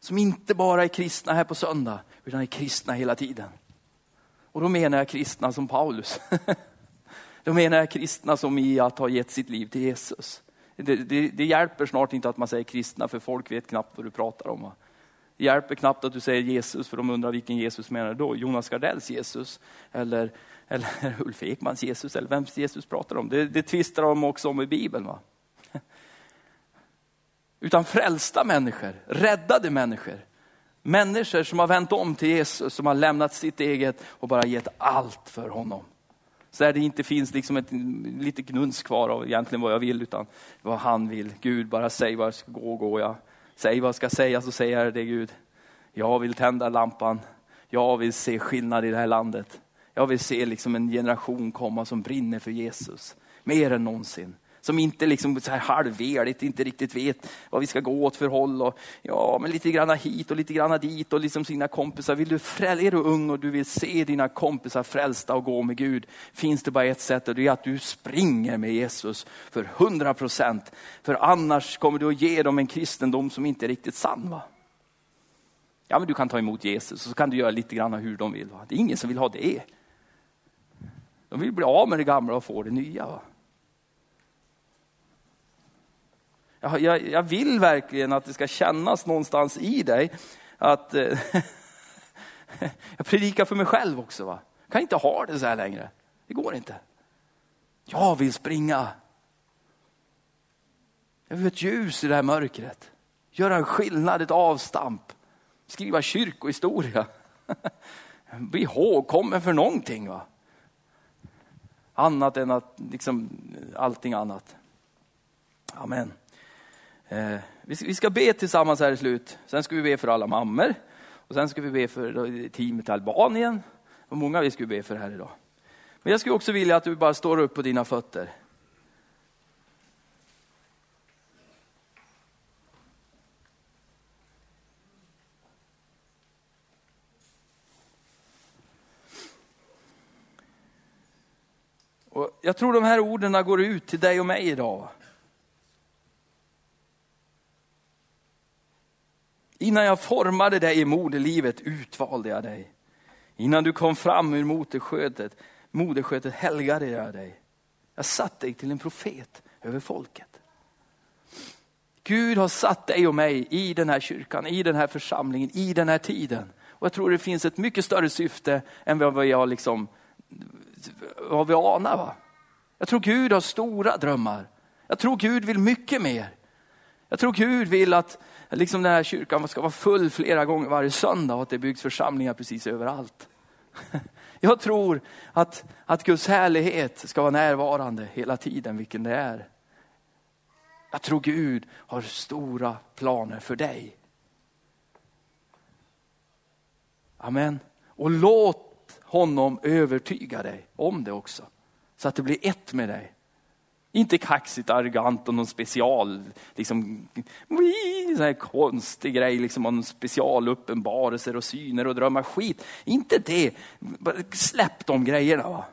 Som inte bara är kristna här på söndag, utan är kristna hela tiden. Och då menar jag kristna som Paulus. då menar jag kristna som i att ha gett sitt liv till Jesus. Det, det, det, hjälper snart inte att man säger kristna, för folk vet knappt vad du pratar om. Va? Det hjälper knappt att du säger Jesus, för de undrar vilken Jesus menar du då? Jonas Gardells Jesus? Eller, eller Ulf Ekmans Jesus? Eller vems Jesus pratar om? Det, det tvistar de också om i Bibeln. Va? Utan frälsta människor, räddade människor. Människor som har vänt om till Jesus, som har lämnat sitt eget och bara gett allt för honom. Så där det inte finns liksom ett lite gnuns kvar av egentligen vad jag vill, utan vad han vill. Gud, bara säg vad jag ska gå, går jag. Säg vad jag ska säga så säger jag det Gud. Jag vill tända lampan. Jag vill se skillnad i det här landet. Jag vill se liksom en generation komma som brinner för Jesus. Mer än någonsin. Som inte liksom så här halvveligt, inte riktigt vet vad vi ska gå åt för håll. Och, ja, men lite granna hit och lite granna dit och liksom sina kompisar. Vill du fräl, är du ung och du vill se dina kompisar frälsta och gå med Gud, finns det bara ett sätt och det är att du springer med Jesus för hundra procent. För annars kommer du att ge dem en kristendom som inte är riktigt sann. Va? Ja, men du kan ta emot Jesus och så kan du göra lite grann hur de vill. Va? Det är ingen som vill ha det. De vill bli av med det gamla och få det nya. Va? Jag, jag, jag, vill verkligen att det ska kännas någonstans i dig att eh, jag predikar för mig själv också. Va? Jag kan inte ha det så här längre. Det går inte. Jag vill springa. Jag vill ha ett ljus i det här mörkret. Göra en skillnad, ett avstamp. Skriva kyrkohistoria. Bli ihågkommen för någonting. Va? Annat än att liksom, allting annat. Amen. Eh, vi ska be tillsammans här i slut. Sen ska vi be för alla mammor. Och sen ska vi be för teamet i Albanien. Och många vi ska be för här idag. Men jag skulle också vilja att du bara står upp på dina fötter. Och jag tror de här orden går ut till dig och mig idag. Innan jag formade dig i moderlivet utvalde jag dig. Innan du kom fram ur moderskötet, moderskötet helgade jag dig. Jag satt dig till en profet över folket. Gud har satt dig och mig i den här kyrkan, i den här församlingen, i den här tiden. Och jag tror det finns ett mycket större syfte än vad vi, har liksom, vad vi anar. Va? Jag tror Gud har stora drömmar. Jag tror Gud vill mycket mer. Jag tror Gud vill att liksom den här kyrkan ska vara full flera gånger varje söndag och att det byggs församlingar precis överallt. Jag tror att, att Guds härlighet ska vara närvarande hela tiden, vilken det är. Jag tror Gud har stora planer för dig. Amen. Och låt honom övertyga dig om det också. Så att det blir ett med dig. Inte kaxigt, arrogant och någon special, liksom, så här konstig grej, liksom, någon specialuppenbarelser och syner och drömmar. Skit, inte det. Släpp de grejerna. Va?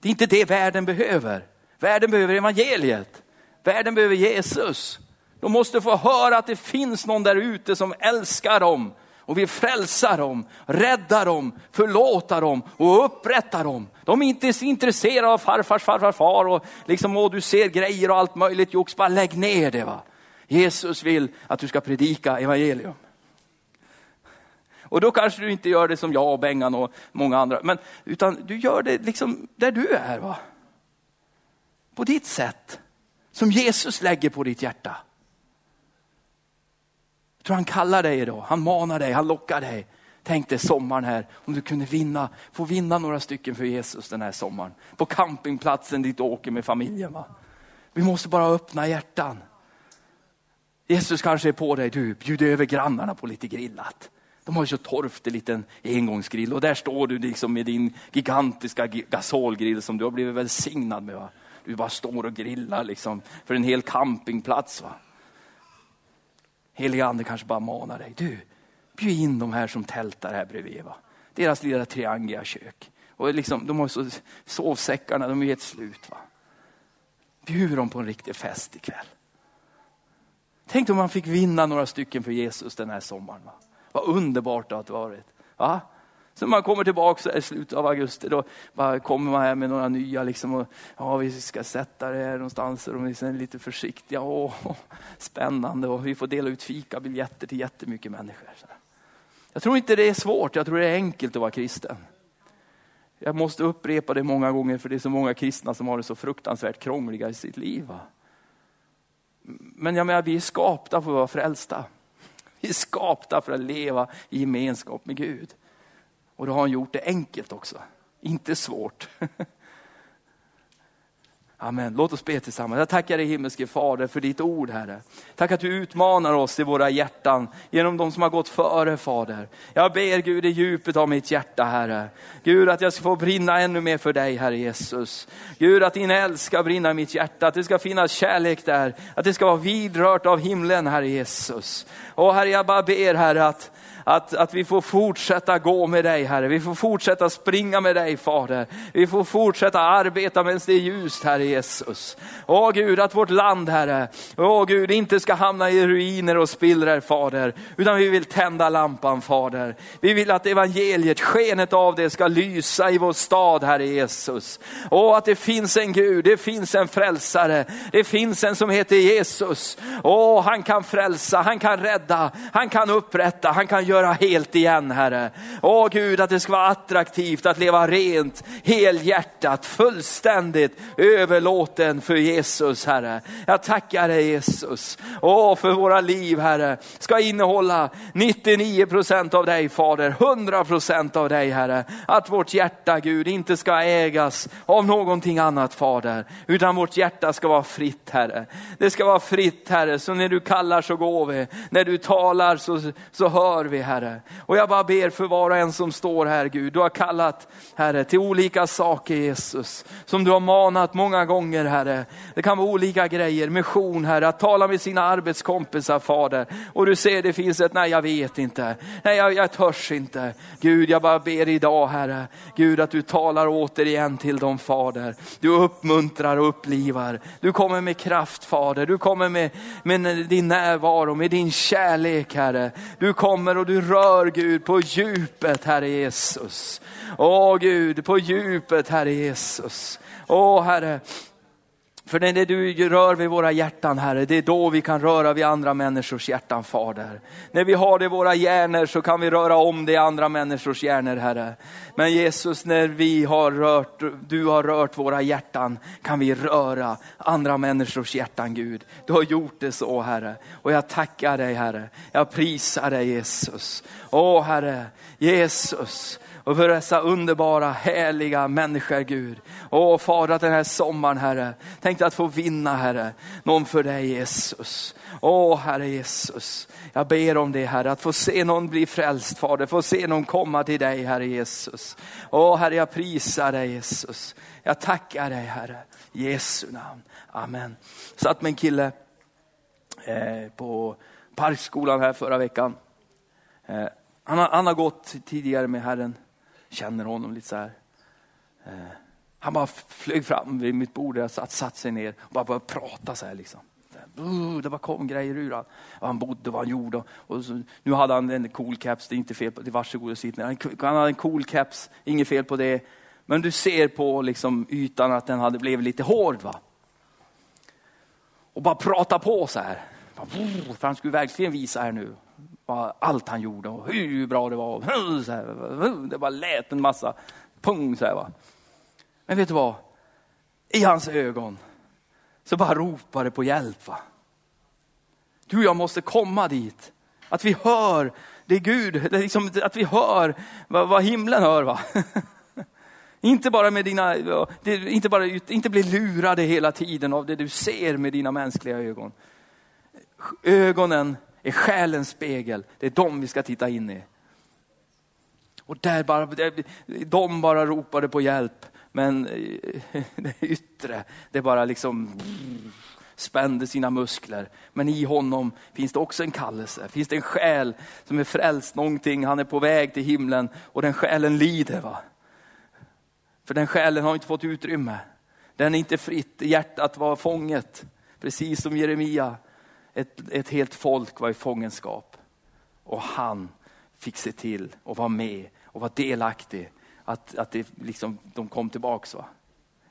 Det är inte det världen behöver. Världen behöver evangeliet. Världen behöver Jesus. De måste få höra att det finns någon där ute som älskar dem och vill frälsa dem, rädda dem, förlåta dem och upprätta dem. De är inte så intresserade av farfars farfar far och liksom, åh du ser grejer och allt möjligt jox, bara lägg ner det. Va? Jesus vill att du ska predika evangelium. Och då kanske du inte gör det som jag och Bengan och många andra, men, utan du gör det liksom där du är. Va? På ditt sätt, som Jesus lägger på ditt hjärta. Jag tror han kallar dig idag, han manar dig, han lockar dig. Tänk dig sommaren här, om du kunde vinna, få vinna några stycken för Jesus den här sommaren. På campingplatsen dit du åker med familjen. Va? Vi måste bara öppna hjärtan. Jesus kanske är på dig, du bjud över grannarna på lite grillat. De har ju så torftig liten engångsgrill och där står du liksom med din gigantiska gasolgrill som du har blivit välsignad med. Va? Du bara står och grillar liksom för en hel campingplats. Va? Heliga ande kanske bara manar dig. Du, bjud in de här som tältar här bredvid. Va? Deras lilla triangiga kök. Och liksom, de har så, sovsäckarna, de är helt slut. Va? Bjud dem på en riktig fest ikväll. Tänk om man fick vinna några stycken för Jesus den här sommaren. Va? Vad underbart det har varit. Va? Så man kommer tillbaka i slutet av augusti, då bara kommer man här med några nya, liksom, och, ja, vi ska sätta det här någonstans, och de är lite försiktiga, och, spännande, och vi får dela ut fikabiljetter till jättemycket människor. Jag tror inte det är svårt, jag tror det är enkelt att vara kristen. Jag måste upprepa det många gånger, för det är så många kristna som har det så fruktansvärt krångliga i sitt liv. Va? men jag menar, vi är skapta för att vara frälsta. Vi är skapta för att leva i gemenskap med Gud. Och då har han gjort det enkelt också, inte svårt. Amen. Låt oss be tillsammans. Jag tackar dig himmelske Fader för ditt ord Herre. Tack att du utmanar oss i våra hjärtan genom de som har gått före Fader. Jag ber Gud i djupet av mitt hjärta Herre. Gud att jag ska få brinna ännu mer för dig Herre Jesus. Gud att din eld ska brinna i mitt hjärta, att det ska finnas kärlek där. Att det ska vara vidrört av himlen Herre Jesus. Och Herre jag bara ber Herre att att, att vi får fortsätta gå med dig Herre. Vi får fortsätta springa med dig Fader. Vi får fortsätta arbeta medan det är ljust Herre Jesus. Åh Gud, att vårt land Herre, åh Gud, inte ska hamna i ruiner och spillror Fader. Utan vi vill tända lampan Fader. Vi vill att evangeliet, skenet av det ska lysa i vår stad Herre Jesus. Åh, att det finns en Gud, det finns en frälsare. Det finns en som heter Jesus. Åh, han kan frälsa, han kan rädda, han kan upprätta, han kan göra helt igen Herre. Åh Gud, att det ska vara attraktivt att leva rent, helhjärtat, fullständigt överlåten för Jesus Herre. Jag tackar dig Jesus. Åh, för våra liv Herre, ska innehålla 99 procent av dig Fader, 100 procent av dig Herre. Att vårt hjärta Gud inte ska ägas av någonting annat Fader, utan vårt hjärta ska vara fritt Herre. Det ska vara fritt Herre, så när du kallar så går vi, när du talar så, så hör vi Herre. Och jag bara ber för var och en som står här Gud. Du har kallat Herre till olika saker Jesus. Som du har manat många gånger Herre. Det kan vara olika grejer, mission Herre, att tala med sina arbetskompisar Fader. Och du ser det finns ett, nej jag vet inte, nej jag, jag törs inte. Gud jag bara ber idag Herre, Gud att du talar återigen till dem Fader. Du uppmuntrar och upplivar. Du kommer med kraft Fader, du kommer med, med din närvaro, med din kärlek Herre. Du kommer och du du rör Gud på djupet Herre Jesus. Åh Gud, på djupet Herre Jesus. Åh Herre, för när det du rör vid våra hjärtan Herre, det är då vi kan röra vid andra människors hjärtan Fader. När vi har det i våra hjärnor så kan vi röra om det i andra människors hjärnor Herre. Men Jesus, när vi har rört, du har rört våra hjärtan kan vi röra andra människors hjärtan Gud. Du har gjort det så Herre. Och jag tackar dig Herre. Jag prisar dig Jesus. Åh Herre, Jesus och för dessa underbara, härliga människor Gud. Åh Fader, att den här sommaren Herre, tänk dig att få vinna Herre, någon för dig Jesus. Åh Herre Jesus, jag ber om det Herre, att få se någon bli frälst Fader, få se någon komma till dig Herre Jesus. Åh Herre, jag prisar dig Jesus. Jag tackar dig Herre, Jesu namn. Amen. Satt med en kille eh, på Parkskolan här förra veckan. Eh, han, har, han har gått tidigare med Herren känner honom lite så här. Eh, han bara flög fram vid mitt bord där jag satt, satt sig ner och bara började prata så här liksom. Det bara kom grejer ur honom. Han bodde, vad han gjorde. Och så, nu hade han en cool caps, det är inte fel på det. Varsågod och sitt ner. Han hade en cool caps, inget fel på det. Men du ser på liksom ytan att den hade blivit lite hård. va? Och bara prata på så här. För han skulle verkligen visa här nu allt han gjorde och hur bra det var. Det bara lät en massa pung så här, va. Men vet du vad? I hans ögon så bara ropade på hjälp. Va? Du och jag måste komma dit. Att vi hör det är Gud, det är liksom, att vi hör vad, vad himlen hör. Va? Inte bara med dina, inte, bara, inte bli lurade hela tiden av det du ser med dina mänskliga ögon. Ögonen är själens spegel. Det är dem vi ska titta in i. Och där bara, de bara ropade på hjälp. Men eh, det yttre, det bara liksom spände sina muskler. Men i honom finns det också en kallelse. Finns det en själ som är frälst någonting, han är på väg till himlen och den själen lider. Va? För den själen har inte fått utrymme. Den är inte fritt, hjärtat var fånget. Precis som Jeremia ett, ett helt folk var i fångenskap. Och han fick se till och vara med och vara delaktig. Att, att det liksom, de kom tillbaks. Va?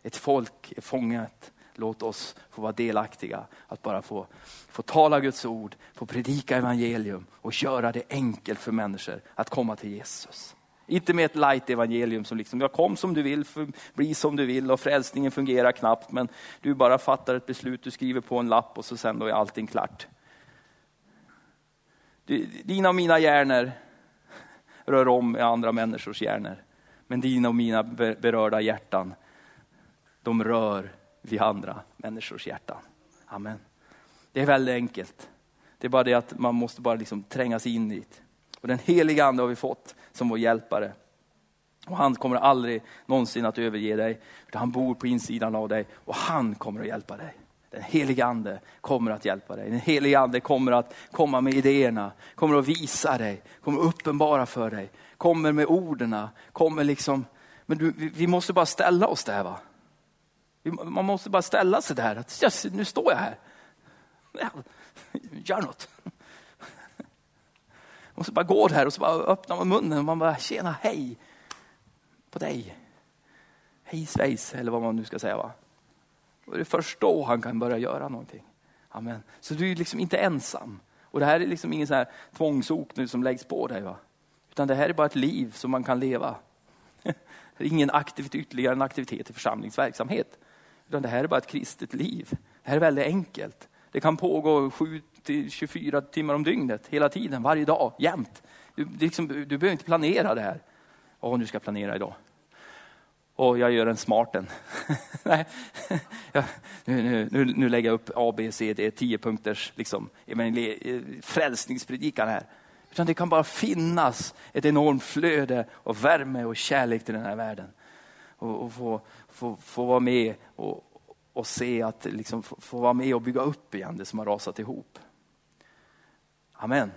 Ett folk är fångat. Låt oss få vara delaktiga. Att bara få, få tala Guds ord, få predika evangelium och göra det enkelt för människor att komma till Jesus. Inte med ett light evangelium som liksom, jag kom som du vill, för, bli som du vill och frälsningen fungerar knappt. Men du bara fattar ett beslut, du skriver på en lapp och så sen då är allting klart. Dina och mina hjärnor rör om i andra människors hjärnor. Men dina och mina berörda hjärtan, de rör vid andra människors hjärtan. Amen. Det är väldigt enkelt. Det är bara det att man måste bara liksom tränga sig in dit. Och den heliga ande har vi fått som vår hjälpare. Och han kommer aldrig någonsin att överge dig. Utan han bor på insidan av dig och han kommer att hjälpa dig. Den helige ande kommer att hjälpa dig. Den helige ande kommer att komma med idéerna, kommer att visa dig, kommer att uppenbara för dig, kommer med orden, kommer liksom, men du, vi måste bara ställa oss där va. Man måste bara ställa sig där, att yes, nu står jag här. Gör något. Man måste bara gå där och så bara öppnar man munnen och man bara, tjena, hej på dig. Hej svejs, eller vad man nu ska säga. Va? Och det är först då han kan börja göra någonting. Amen. Så du är liksom inte ensam. Och det här är liksom ingen så här tvångsok nu som läggs på dig. Va? Utan det här är bara ett liv som man kan leva. Det är ingen aktivitet, ytterligare en aktivitet i församlingsverksamhet. Utan det här är bara ett kristet liv. Det här är väldigt enkelt. Det kan pågå sju, 24 timmar om dygnet, hela tiden, varje dag, jämt. Du, liksom, du behöver inte planera det här. Åh, nu ska jag planera idag. Och jag gör en smarten. Nej, nu, nu, nu, nu lägger jag upp A, B, C, D, 10 punkters liksom, frälsningspredikan här. Utan det kan bara finnas ett enormt flöde av värme och kärlek till den här världen. Och, och få, få, få vara med och, och se att liksom få, få vara med och bygga upp igen det som har rasat ihop. Amen.